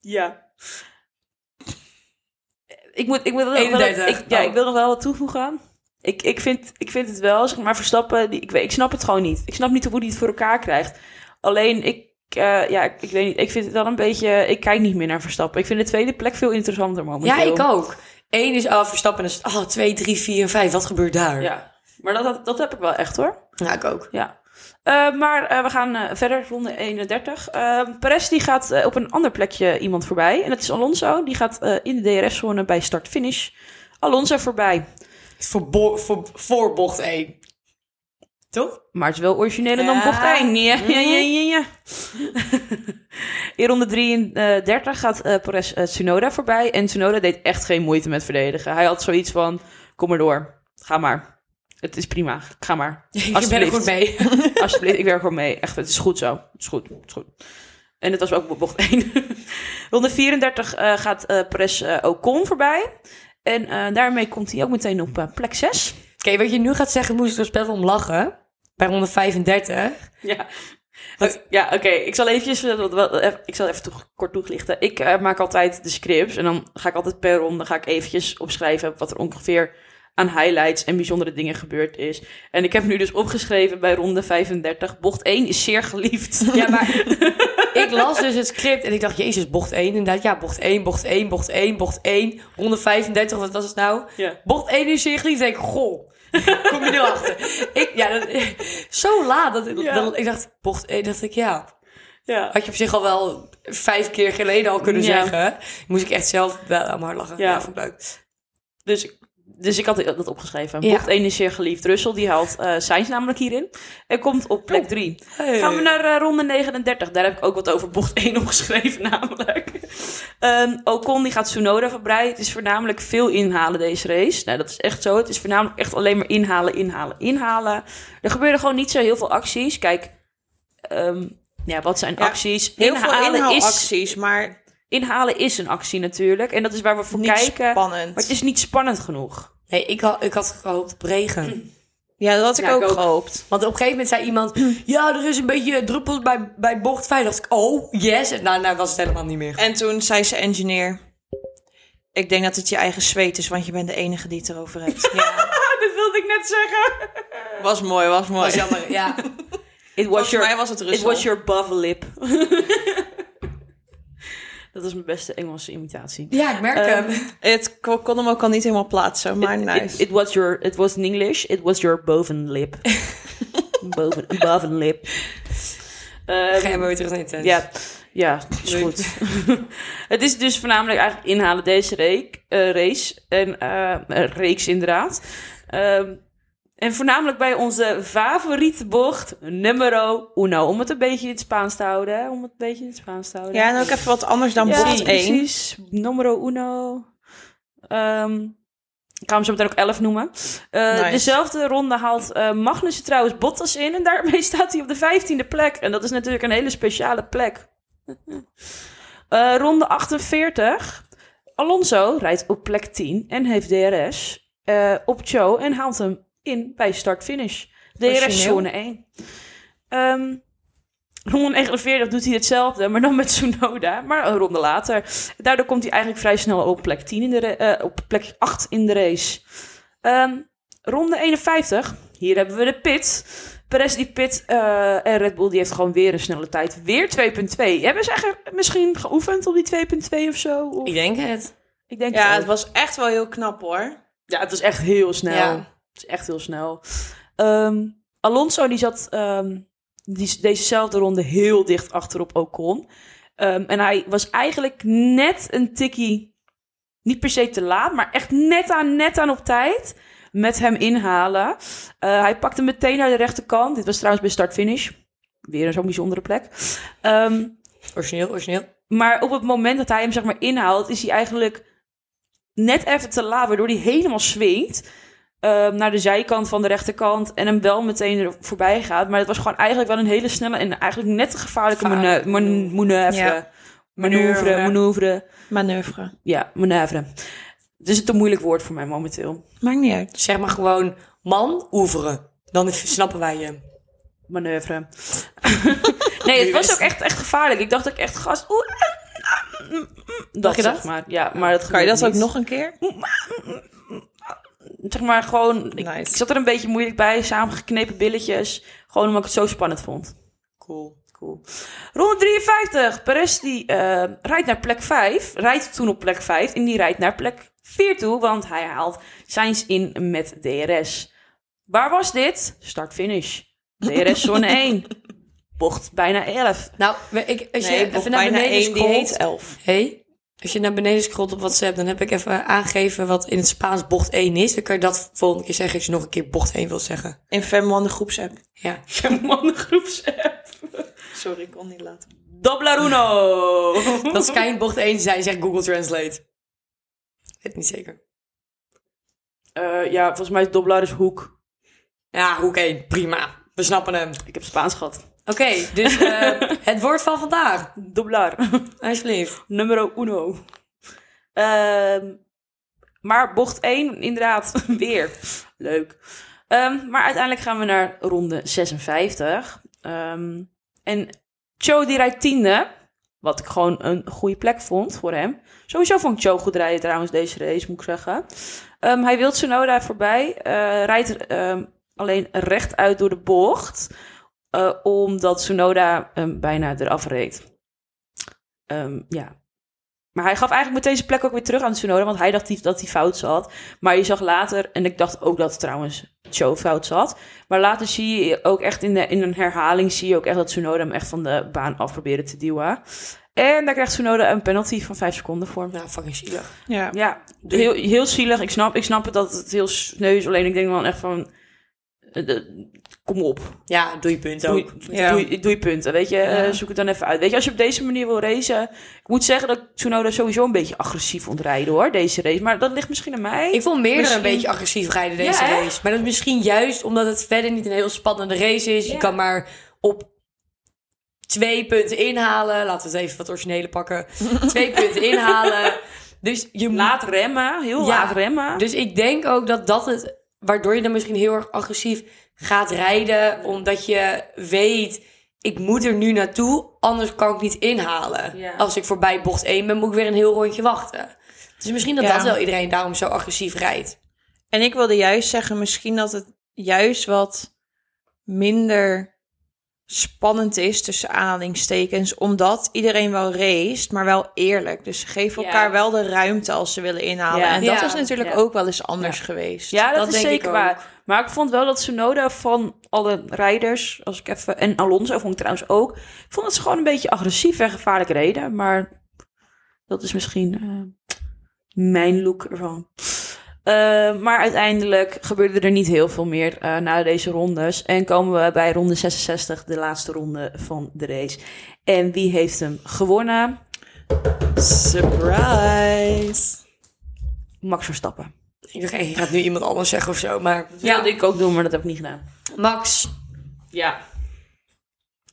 ja. Ik moet, ik moet nog wel, 31. ik, ja, Oh. ik wil nog wel wat toevoegen. Ik, ik, vind, ik vind het wel, zeg maar Verstappen, die, ik, weet, ik snap het gewoon niet. Ik snap niet hoe hij het voor elkaar krijgt. Alleen, ik, eh, ja, ik, ik weet niet, ik vind het wel een beetje, ik kijk niet meer naar Verstappen. Ik vind de tweede plek veel interessanter momenteel. Ja, ik ook. Eén is oh, Verstappen en dan is oh, twee, drie, vier en vijf. Wat gebeurt daar? Ja, maar dat, dat, dat heb ik wel echt hoor. Ja, ik ook. Ja. Eh, maar eh, we gaan verder, ronde 31. Eh Perez die gaat op een ander plekje iemand voorbij. En dat is Alonso. Die gaat in de DRS-zone bij start-finish. Alonso voorbij. Voor, voor, voor bocht 1. Toch? Maar het is wel origineler dan Ja. bocht 1. Ja, ja, ja, ja, ja. in ronde 33 gaat eh Perez eh, Tsunoda voorbij. En Tsunoda deed echt geen moeite met verdedigen. Hij had zoiets van, kom maar door. Ga maar. Het is prima. Ga maar. Ik er goed mee. Alsjeblieft, ik werk gewoon mee. Echt, het is goed zo. Het is goed, het is goed. En het was ook bocht 1. Ronde 34 eh, gaat eh Perez Ocon voorbij. En daarmee komt hij ook meteen op plek 6. Oké, wat je nu gaat zeggen, moest ik er spel om lachen. Bij ronde 35. Ja. Ja, oké. Ik zal eventjes, eh, even- ik zal even toe- kort toelichten. Ik eh, maak altijd de scripts en dan ga ik altijd per ronde ga ik eventjes opschrijven wat er ongeveer aan highlights en bijzondere dingen gebeurd is. En ik heb nu dus opgeschreven bij ronde 35, bocht 1 is zeer geliefd. Ja, maar ik las dus het script en ik dacht, jezus, bocht 1 inderdaad. Ja, bocht 1, bocht 1, bocht 1, bocht 1. Ronde 35, wat was het nou? Ja. Bocht 1 is zeer geliefd. denk ik, goh. Kom je erachter? ik, ja, dat, zo laat. Dat, Ja. dat- ik dacht, bocht 1, dacht ik, ja. Ja. Had je op zich al wel vijf keer geleden al kunnen Ja. zeggen. Moest ik echt zelf wel aan mijn hart lachen. Ja. Ja, vond ik leuk. Dus, dus ik had dat opgeschreven. Ja. Bocht 1 is zeer geliefd. Russell die haalt eh Sainz namelijk hierin. En komt op plek 3. Hey. Gaan we naar eh, ronde 39. Daar heb ik ook wat over bocht 1 opgeschreven namelijk. Ehm Ocon die gaat Tsunoda voorbij. Het is voornamelijk veel inhalen deze race. Nou, dat is echt zo. Het is voornamelijk echt alleen maar inhalen, inhalen, inhalen. Er gebeuren gewoon niet zo heel veel acties. Kijk, ehm, ja, wat zijn Ja, acties? Heel veel inhalen, is, inhaalacties, maar inhalen is een actie natuurlijk. En dat is waar we voor niet kijken. spannend. Maar het is niet spannend genoeg. Nee, ik had, ik had gehoopt op regen. Ja, dat had ik Ja, ik ook gehoopt. Want op een gegeven moment zei iemand... Ja, er is een beetje druppels bij, bij bocht 5. dacht ik, oh, yes. En daarna was het helemaal niet meer. En toen zei ze engineer... Ik denk dat het je eigen zweet is, want je bent de enige die het erover hebt. Ja, dat wilde ik net zeggen. was mooi, was mooi. was jammer, ja. It was Volgens your, mij was het it was your buff lip. dat is mijn beste Engelse imitatie. Ja, ik merk Ehm, hem. Het kon hem ook al niet helemaal plaatsen, maar It- nice. It, it was your, it was in English. It was your bovenlip. Boven, bovenlip. Ehm, Ga je maar weer terug naar je tent. ja, ja, is goed. het is dus voornamelijk eigenlijk inhalen deze reek, eh, race. En eh, eh, reeks inderdaad. Ehm, en voornamelijk bij onze favoriete bocht, numero uno. Om het een beetje in het Spaans te houden. Hè? Om het een beetje in het Spaans te houden. Ja, en ook even wat anders dan Ja, bocht 1. precies. Numero uno. Ehm, ik ga hem zo meteen ook 11 noemen. Eh, Nice. Dezelfde ronde haalt eh Magnussen trouwens Bottas in. En daarmee staat hij op de 15e plek. En dat is natuurlijk een hele speciale plek. Eh, ronde 48. Alonso rijdt op plek 10 en heeft DRS op Joe en haalt hem in bij start-finish. DRS-zone 1. Ehm ronde 49 doet hij hetzelfde, maar dan met Tsunoda, maar een ronde later. Daardoor komt hij eigenlijk vrij snel op plek, 10 in de eh, op plek 8 in de race. Ehm, ronde 51, hier hebben we de pit. Perez die pit eh, en Red Bull die heeft gewoon weer een snelle tijd. Weer 2.2. Hebben ze eigenlijk misschien geoefend op die 2.2 of zo? Of- Ik denk het. Ik denk Ja, het was echt wel heel knap hoor. Ja, het was echt heel snel. Ja. Het is echt heel snel. Ehm, Alonso die zat ehm, die, dezezelfde ronde heel dicht achterop Ocon. Ehm, en hij was eigenlijk net een tikkie, niet per se te laat, maar echt net aan, net aan op tijd met hem inhalen. Eh, hij pakte meteen naar de rechterkant. Dit was trouwens bij start-finish. Weer zo'n bijzondere plek. Ehm, Origineel, origineel. maar op het moment dat hij hem zeg maar inhaalt, is hij eigenlijk net even te laat, waardoor hij helemaal swingt ehm, naar de zijkant van de rechterkant en hem wel meteen er voorbij gaat. Maar het was gewoon eigenlijk wel een hele snelle en eigenlijk net een gevaarlijke Gevaarlijk. manu- man- manoeuvre. Ja. Manoeuvre, Manoeuvre. manoeuvre. Manoeuvre. Ja, manoeuvre. Het is een te moeilijk woord voor mij momenteel. Maakt niet uit. Zeg maar gewoon man oeveren. Dan snappen wij je. Manoeuvre. nee, het was ook echt, echt gevaarlijk. Ik dacht ook echt, gast, oeh, mm, mm, dat, je dat? zeg maar. Ja, maar dat Kan je dat ook nog een keer? Zeg maar gewoon, ik, Nice. ik zat er een beetje moeilijk bij, samengeknepen billetjes. Gewoon omdat ik het zo spannend vond. Cool. Cool. Ronde 53. Perez die eh, rijdt naar plek 5. Rijdt toen op plek 5 en die rijdt naar plek 4 toe, want hij haalt Sainz in met DRS. Waar was dit? Start-finish. DRS zone 1. Bocht bijna 11. Nou, ik, als Nee, je bocht even naar beneden één, die heet 11. Hey, als je naar beneden scrolt op WhatsApp, dan heb ik even aangegeven wat in het Spaans bocht 1 is. Dan kan je dat volgende keer zeggen als je nog een keer bocht 1 wilt zeggen. In Femman de groepsapp. Ja. Man, groepsapp. Sorry, ik kon niet laten. Doblaruno. Dat schijnt bocht 1 te zijn, zegt Google Translate. Weet niet zeker. Eh, ja, volgens mij is Doblar is hoek. Ja, hoek 1, prima. We snappen hem. Ik heb Spaans gehad. Oké, dus eh, het woord van vandaag. Doblar. Alsjeblieft. Numero uno. Ehm, maar bocht 1, inderdaad, weer. Leuk. Ehm, maar uiteindelijk gaan we naar ronde 56. Ehm, en Cho die rijdt tiende. Wat ik gewoon een goede plek vond voor hem. Sowieso vond ik Cho goed rijden trouwens deze race, moet ik zeggen. Hij wil Tsunoda voorbij. eh, rijdt alleen rechtuit door de bocht. Eh, omdat Tsunoda hem bijna eraf reed. Ehm, ja. Maar hij gaf eigenlijk meteen zijn plek ook weer terug aan Tsunoda, want hij dacht die- dat hij fout zat. Maar je zag later, en ik dacht ook dat trouwens Joe fout zat. Maar later zie je ook echt in, de, in een herhaling, zie je ook echt dat Tsunoda hem echt van de baan af probeerde te duwen. En daar krijgt Tsunoda een penalty van 5 seconden voor. Nou, fucking zielig. Ja. Ja, heel, heel zielig. Ik snap, ik snap het dat het heel sneu is. Alleen ik denk dan echt van, kom op. Ja, doe je punt Doe, ook. Ja. doe, doe je punten, weet je. Ja. Eh, zoek het dan even uit. Weet je, als je op deze manier wil racen... Ik moet zeggen dat Tsunoda sowieso een beetje agressief vond rijden, hoor, deze race. Maar dat ligt misschien aan mij. Ik vond meerdere Misschien- een beetje agressief rijden deze Ja, race. Maar dat is misschien juist omdat het verder niet een heel spannende race is. Je kan maar op twee punten inhalen. Laten we het even wat originele pakken. twee punten inhalen. Dus je. Laat remmen, heel laat remmen. Dus ik denk ook dat dat het... Waardoor je dan misschien heel erg agressief gaat rijden. Omdat je weet... Ik moet er nu naartoe, anders kan ik niet inhalen. Ja. Als ik voorbij bocht 1 ben, moet ik weer een heel rondje wachten. Dus misschien dat Ja. dat wel iedereen daarom zo agressief rijdt. En ik wilde juist zeggen, misschien dat het juist wat minder spannend is tussen aanhalingstekens, omdat iedereen wel race, maar wel eerlijk. Dus Ja. elkaar wel de ruimte als ze willen inhalen. Ja. En dat Ja. is natuurlijk ook wel eens anders geweest. ja, dat, dat is denk ik zeker ook. waar. Maar ik vond wel dat Tsunoda van alle rijders, als ik even, en Alonso vond ik trouwens ook, ik vond dat ze gewoon een beetje agressief en gevaarlijk reden. Maar dat is misschien eh, mijn look ervan. Eh, maar uiteindelijk gebeurde er niet heel veel meer eh, na deze rondes. En komen we bij ronde 66, de laatste ronde van de race. En wie heeft hem gewonnen? Surprise! Max Verstappen. Ik dacht, hey, je gaat nu iemand anders zeggen of zo. Maar Dat wilde ik ook doen, maar dat heb ik niet gedaan. Max, Ja.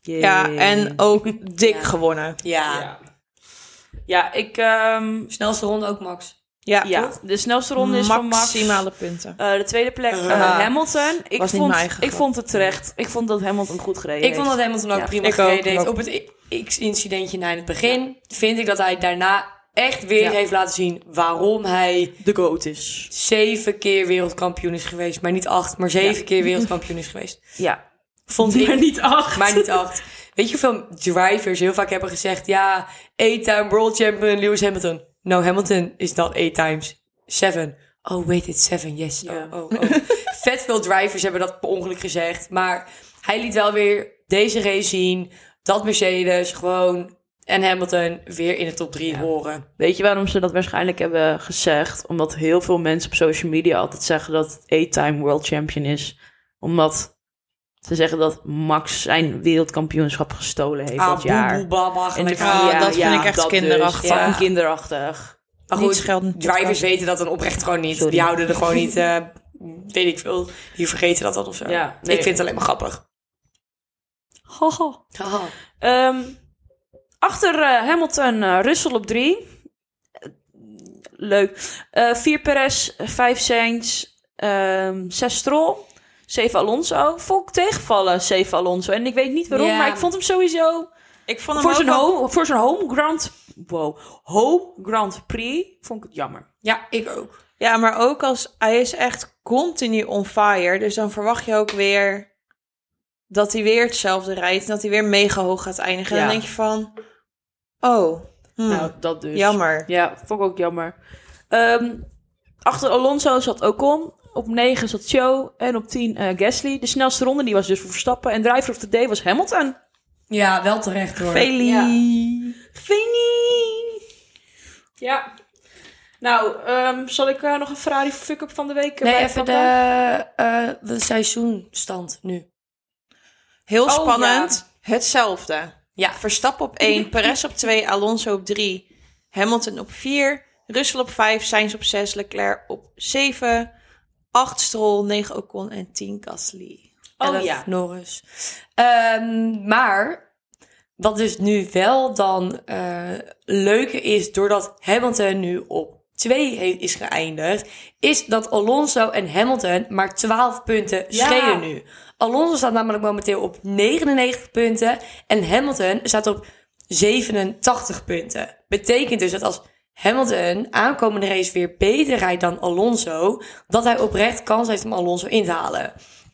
Ja, en ook dik Ja. gewonnen. ja. Ja, ja ik... ehm, Snelste ronde ook Max. Ja, ja, de snelste ronde is van Max. Maximale punten. Eh, de tweede plek eh. Hamilton. Ik Was niet vond, mijn eigen ik grap. vond het terecht. Ik vond dat Hamilton goed gereden Ik vond dat. Hamilton ook Ja, prima ik gereden ook, heeft. ook. Op het X-incidentje na in het begin vind ik dat hij daarna echt weer Ja. heeft laten zien waarom hij de GOAT is. zeven keer wereldkampioen is geweest. Maar niet acht, maar zeven keer wereldkampioen is geweest. Ja. vond ik... Maar niet acht. Maar niet acht. Weet je hoeveel drivers heel vaak hebben gezegd... Ja, eight-time world champion Lewis Hamilton. No, Hamilton is not eight times. Seven. Oh, wait, it's seven. Yes. Oh, oh, oh. Vet veel drivers hebben dat per ongeluk gezegd. Maar hij liet wel weer deze race zien... dat Mercedes gewoon en Hamilton weer in de top drie horen. Weet je waarom ze dat waarschijnlijk hebben gezegd? Omdat heel veel mensen op social media altijd zeggen dat het eight-time world champion is. Omdat ze zeggen dat Max zijn wereldkampioenschap gestolen heeft dat jaar. boe, boe, baba, En de- aan. Ja, dat vind ik echt dat kinderachtig. Dus, kinderachtig. Maar goed, drivers weten dat dan oprecht gewoon niet. Sorry. Die houden er gewoon niet, eh, weet ik veel, die vergeten dat dan of zo. Ja, nee. Ik vind het alleen maar grappig. Haha. Ehm, achter eh, Hamilton, eh, Russell op drie. Leuk. Eh, vier Perez, vijf Sainz, ehm, zes Stroll, zeven Alonso. Vond ik tegenvallen, zeven Alonso. En ik weet niet waarom, Ja. maar ik vond hem sowieso... Ik vond hem Voor ook zijn, home, voor zijn home Grand... Wow. Home Grand Prix vond ik het jammer. Ja, ik ook. Ja, maar ook als hij is echt continu on fire. Dus dan verwacht je ook weer dat hij weer hetzelfde rijdt. En dat hij weer mega hoog gaat eindigen. En dan denk je van, oh, hm, Nou, dat dus. jammer. Ja, vond ik ook jammer. Ehm, achter Alonso zat Ocon. Op 9 zat Joe. En op 10 eh, Gasly. De snelste ronde die was dus voor Verstappen. En driver of the day was Hamilton. Ja, wel terecht hoor. Veli. Ja. Fini! Ja. Nou, ehm, zal ik eh, nog een Ferrari fuck-up van de week Nee, erbij even de, eh, de seizoenstand nu. Heel Oh, spannend. Hetzelfde. Ja. Verstappen op 1, Perez op 2, Alonso op 3, Hamilton op 4, Russell op 5, Sainz op 6, Leclerc op 7, 8 Stroll, 9 Ocon en 10 Gasly. Oh 11 ja. Norris. Ehm, maar wat dus nu wel dan eh leuker is, doordat Hamilton nu op 2 is geëindigd, is dat Alonso en Hamilton maar 12 punten Ja. schelen nu. Alonso staat namelijk momenteel op 99 punten en Hamilton staat op 87 punten. Betekent dus dat als Hamilton aankomende race weer beter rijdt dan Alonso, dat hij oprecht kans heeft om Alonso in te halen.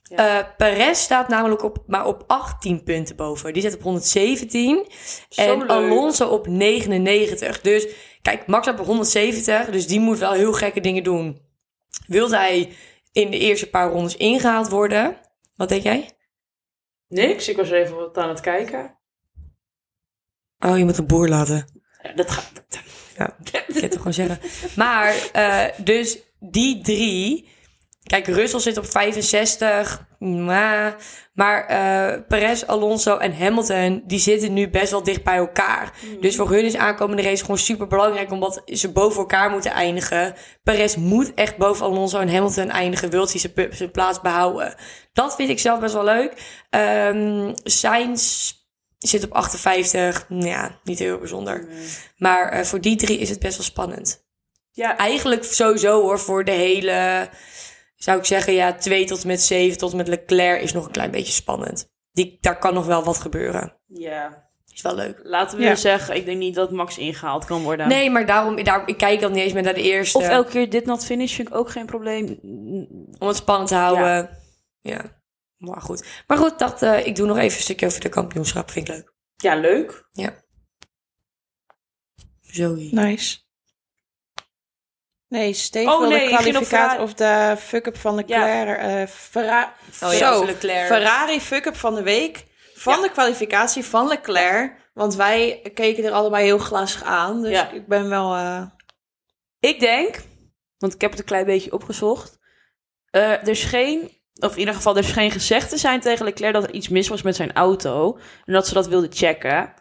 Eh Perez staat namelijk op, maar op 18 punten boven. Die zit op 117. en leuk. Alonso op 99. Dus kijk, Max staat op 170. Dus die moet wel heel gekke dingen doen. Wilt hij in de eerste paar rondes ingehaald worden? Wat denk jij? Niks, ik was even wat aan het kijken. Oh, je moet een boer laten. Ja, dat gaat... Ja, ik kan het toch gewoon zeggen. Maar, eh, dus die drie. Kijk, Russell zit op 65. Maar, maar eh, Perez, Alonso en Hamilton, die zitten nu best wel dicht bij elkaar. Dus voor hun is aankomende race gewoon super belangrijk, omdat ze boven elkaar moeten eindigen. Perez moet echt boven Alonso en Hamilton eindigen, wil hij zijn, plaats behouden. Dat vind ik zelf best wel leuk. Ehm Sainz zit op 58. Ja, niet heel bijzonder. Maar eh, voor die drie is het best wel spannend. Ja, Eigenlijk sowieso hoor, voor de hele, zou ik zeggen, ja, 2 tot en met 7 tot en met Leclerc is nog een klein beetje spannend. Die, daar kan nog wel wat gebeuren. ja. Is wel leuk. Laten we Ja. zeggen, ik denk niet dat Max ingehaald kan worden. Nee, maar daarom, daarom ik kijk al niet eens meer naar de eerste. Of elke keer dit not finish vind ik ook geen probleem. Om het spannend te houden. Ja. Maar goed. Maar goed, dacht, eh, ik doe nog even een stukje over de kampioenschap. Vind ik leuk. Ja, leuk. Zoe. Nice. Nee, Steve Oh, wil nee, de je ging nog kwalificatie of de fuck-up van Leclerc. eh Ferra- Oh ja, Zo, Leclerc. Ferrari fuck-up van de week. Van Ja. de kwalificatie van Leclerc. Want wij keken er allebei heel glazig aan. Dus Ja. ik ben wel... eh, Ik denk, want ik heb het een klein beetje opgezocht. eh, er is geen, of in ieder geval, er is geen gezegd te zijn tegen Leclerc dat er iets mis was met zijn auto. En dat ze dat wilden checken.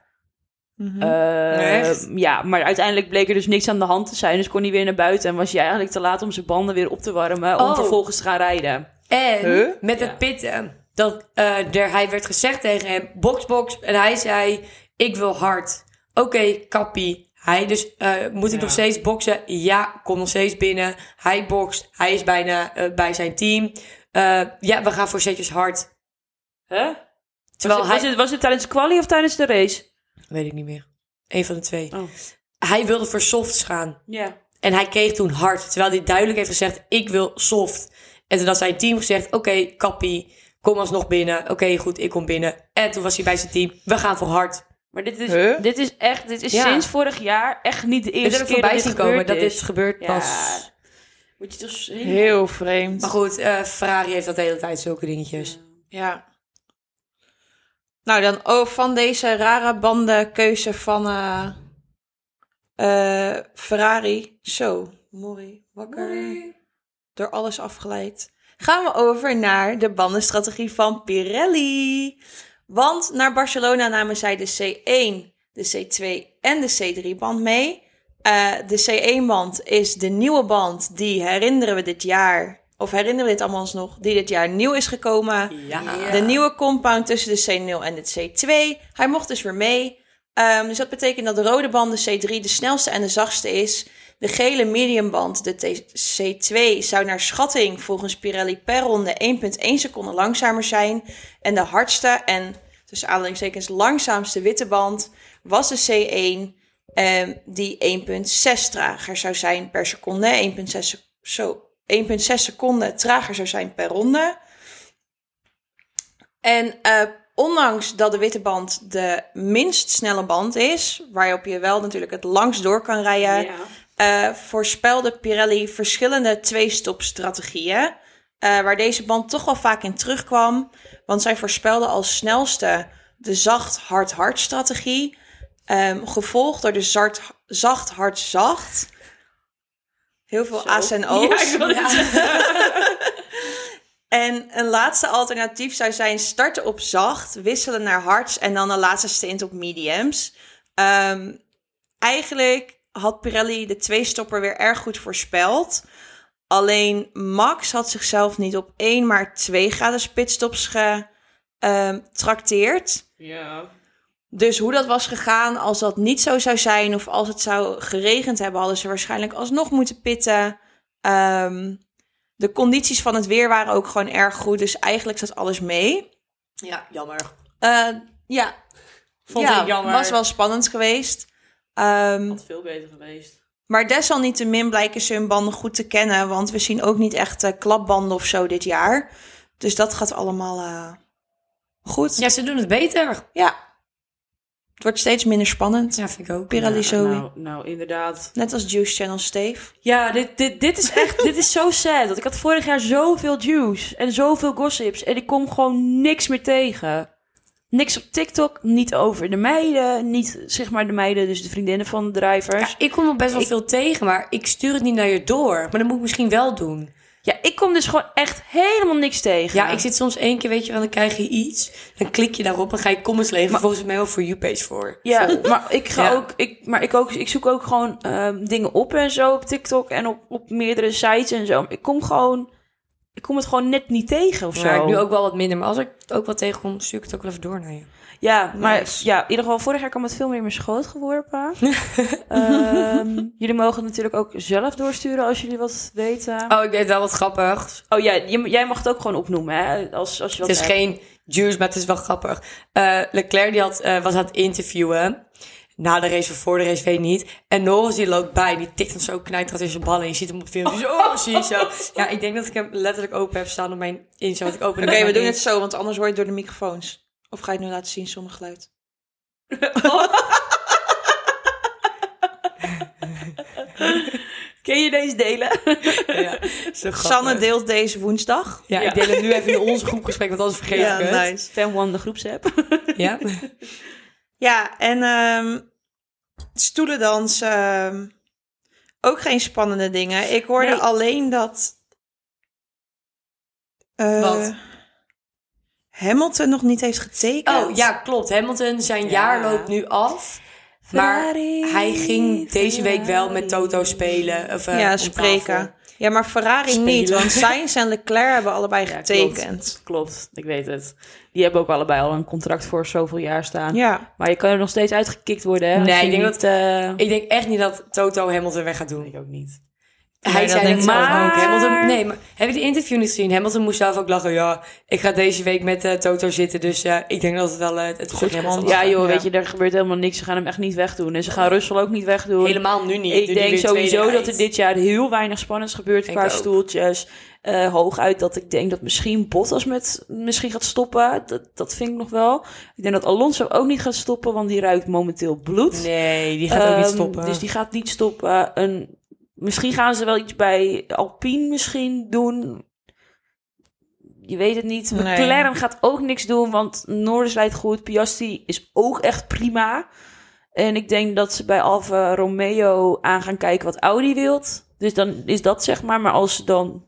mhm. Eh? Ja, maar uiteindelijk bleek er dus niks aan de hand te zijn. Dus kon hij weer naar buiten en was hij eigenlijk te laat om zijn banden weer op te warmen. Om Oh. vervolgens te gaan rijden. En Huh? met het Ja. pitten. Dat eh, er, hij werd gezegd tegen hem, box, box. En hij zei, ik wil hard. Oké, kappie. Hij dus, eh, moet ik Ja. nog steeds boksen? Ja, kom nog steeds binnen. Hij bokst. Hij is bijna bij zijn team. Eh, ja, we gaan voor setjes hard. Hè? Terwijl was, het, was, hij... het, was het tijdens de quali of tijdens de race? Weet ik niet meer. Eén van de twee. Oh. Hij wilde voor softs gaan. Ja. En hij kreeg toen hard. Terwijl hij duidelijk heeft gezegd, ik wil soft. En toen had zijn team gezegd, oké, kappie. kom alsnog binnen. Oké, goed, ik kom binnen. En toen was hij bij zijn team. We gaan voor hard. Maar dit is, Huh? dit is echt, dit is Ja. sinds vorig jaar echt niet de Is eerste er keer voorbij dat dit komen gebeurd dat is. dit gebeurt Ja. pas. Je Heel vreemd. Maar goed, eh, Ferrari heeft dat de hele tijd zulke dingetjes. Ja. Nou, dan oh, van deze rare bandenkeuze van eh, eh, Ferrari. Zo, Mori, wakker. Door alles afgeleid. Gaan we over naar de bandenstrategie van Pirelli. Want naar Barcelona namen zij de C1, de C2 en de C3-band mee. Eh, de C1-band is de nieuwe band die herinneren we dit jaar, of herinneren we dit allemaal nog, die dit jaar nieuw is gekomen. Ja. De nieuwe compound tussen de C0 en de C2. Hij mocht dus weer mee. Ehm, dus dat betekent dat de rode band de C3 de snelste en de zachtste is. De gele mediumband, de T- C2, zou naar schatting volgens Pirelli per ronde 1,1 seconde langzamer zijn. En de hardste en tussen aanhalingstekens langzaamste witte band was de C1, ehm, die 1,6 trager zou zijn per seconde. 1,6 sec- zo, 1,6 seconden trager zou zijn per ronde. En eh, ondanks dat de witte band de minst snelle band is, waarop je wel natuurlijk het langst door kan rijden, eh, voorspelde Pirelli verschillende twee-stop-strategieën. eh, waar deze band toch wel vaak in terugkwam. Want zij voorspelde als snelste de zacht-hard-hard strategie. Ehm, gevolgd door de zart, zacht-hard-zacht. Heel veel Zo. A's en O's. Ja, ik En een laatste alternatief zou zijn starten op zacht, wisselen naar hards en dan de laatste stint op mediums. Ehm, eigenlijk had Pirelli de twee-stopper weer erg goed voorspeld. Alleen Max had zichzelf niet op één, maar twee graden pitstops getrakteerd. Ja. Dus hoe dat was gegaan als dat niet zo zou zijn of als het zou geregend hebben, hadden ze waarschijnlijk alsnog moeten pitten. Ehm, de condities van het weer waren ook gewoon erg goed, dus eigenlijk zat alles mee. Ja, jammer. Eh, ja, Vond ja, ik jammer. was wel spannend geweest. Ehm, Had veel beter geweest. maar desalniettemin blijken ze hun banden goed te kennen, want we zien ook niet echt eh, klapbanden of zo dit jaar. Dus dat gaat allemaal eh, goed. Ja, ze doen het beter. Ja. Het wordt steeds minder spannend. Ja, vind ik ook. Pirelli Ja, Zoe. nou, nou, inderdaad. Net als Juice Channel Steve. Ja, dit, dit, dit is echt, dit is zo sad. Want ik had vorig jaar zoveel juice en zoveel gossips. En ik kom gewoon niks meer tegen. Niks op TikTok, niet over de meiden. Niet, zeg maar, de meiden, dus de vriendinnen van de drivers. Ja, ik kom nog best wel Ik- veel tegen, maar ik stuur het niet naar je door. Maar dat moet ik misschien wel doen. Ja, ik kom dus gewoon echt helemaal niks tegen. Ja, ik zit soms één keer, weet je wel, dan krijg je iets. Dan klik je daarop en ga je comments leveren. Maar volgens mij wel voor you page voor. Ja, maar ik ga Ja. ook, ik, maar ik ook, ik zoek ook gewoon ehm, dingen op en zo op TikTok en op, op meerdere sites en zo. Ik kom gewoon, ik kom het gewoon net niet tegen of zo. Maar nu ook wel wat minder. Maar als ik het ook wat tegenkom, stuur ik het ook wel even door naar je. Ja, maar Nice. ja, in ieder geval, vorig jaar kwam het veel meer in mijn schoot geworpen. Ehm, jullie mogen het natuurlijk ook zelf doorsturen als jullie wat weten. Oh, ik deed wel wat grappig. Oh ja, jij mag het ook gewoon opnoemen, hè? Als, als je wat Het is hebt. geen juice, maar het is wel grappig. Eh, Leclerc die had, eh, was aan het interviewen. Na de race of voor de race, weet ik niet. En Norris die loopt bij. Die tikt hem zo knijterend in zijn ballen. En je ziet hem op film. Zo, oh, zie je zo. Ja, ik denk dat ik hem letterlijk open heb staan op mijn Insta. Want ik open Oké, we doen het zo, want anders hoor je het door de microfoons. Of ga je het nu laten zien zonder geluid? Kun je deze delen? Ja. Sanne deelt deze woensdag. Ja, ik deel het nu even in onze groepgesprek, want anders vergeet Ja, ik het. nice. Fan One, de groepsapp. Ja? Ja, en ehm stoelendans. ehm, ook geen spannende dingen. Ik hoorde Nee. alleen dat. eh, Wat? Hamilton nog niet heeft getekend. Oh, ja, klopt. Hamilton, zijn Ja. jaar loopt nu af. Maar hij ging deze week wel met Toto spelen. Of, eh, ja, spreken. tafel. Ja, maar Ferrari Spelen. niet, want Sainz en Leclerc hebben allebei Ja, getekend. Klopt, ik weet het. Die hebben ook allebei al een contract voor zoveel jaar staan. Ja. Maar je kan er nog steeds uitgekikt worden, hè? Nee, ik denk niet, eh, Ik denk echt niet dat Toto Hamilton weg gaat doen. Ik ook niet. Hij zei dat maar- ook. Hamilton, nee, maar heb je de interview niet gezien? Hamilton moest zelf ook lachen. Ja, ik ga deze week met eh, Toto zitten, dus eh, ik denk dat het wel eh, het goed gaat. Ja joh, weet je, er gebeurt helemaal niks. Ze gaan hem echt niet wegdoen. En ze gaan Russell ook niet wegdoen. Helemaal nu niet. Ik nu denk sowieso dat er dit jaar heel weinig spannends gebeurt qua stoeltjes. Eh, hooguit dat ik denk dat misschien Bottas met, misschien gaat stoppen. Dat, dat vind ik nog wel. Ik denk dat Alonso ook niet gaat stoppen, want die ruikt momenteel bloed. Nee, die gaat ook niet Ehm, stoppen. Dus die gaat niet stoppen. Een, misschien gaan ze wel iets bij Alpine misschien doen. Je weet het niet. Nee. McLaren gaat ook niks doen, want Norris rijdt goed. Piastri is ook echt prima. En ik denk dat ze bij Alfa Romeo aan gaan kijken wat Audi wilt. Dus dan is dat zeg maar. Maar als ze dan...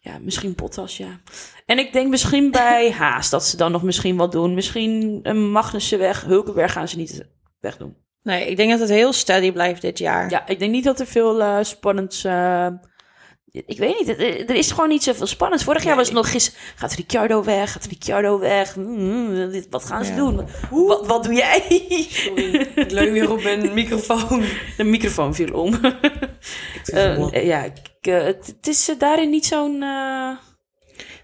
Ja, misschien Bottas, ja. En ik denk misschien bij Haas dat ze dan nog misschien wat doen. Misschien een Magnussen weg. Hulkenberg gaan ze niet wegdoen. Nee, ik denk dat het heel steady blijft dit jaar. Ja, ik denk niet dat er veel eh spannends... eh, ik weet niet, er, is gewoon niet zoveel spannends. Vorig jaar was het nog gis, gaat Ricciardo weg, gaat Ricciardo weg? Mm, dit- wat gaan ze Ja. doen? Wat, wat doe jij? Sorry, ik leun weer op mijn microfoon. De microfoon viel om. Eh, ja, ik, het, het is daarin niet zo'n... eh,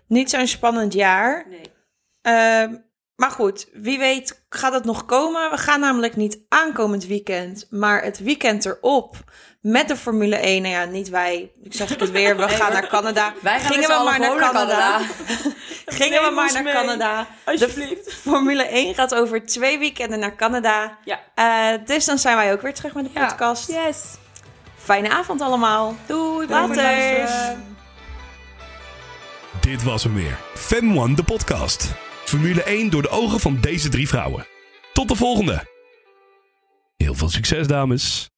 Niet zo'n spannend jaar. Nee. Maar goed, wie weet gaat het nog komen. We gaan namelijk niet aankomend weekend, maar het weekend erop met de Formule 1. Nou ja, niet wij. Ik zeg het weer, we gaan naar Canada. Wij gaan Gingen we maar naar Canada. Gingen we maar naar mee. Canada. Alsjeblieft. Formule 1 gaat over twee weekenden naar Canada. Ja. Eh, dus dan zijn wij ook weer terug met de Ja. podcast. Yes. Fijne avond allemaal. Doei, later. Dit was hem weer. Fem One, de podcast. Formule 1 door de ogen van deze drie vrouwen. Tot de volgende. Heel veel succes, dames.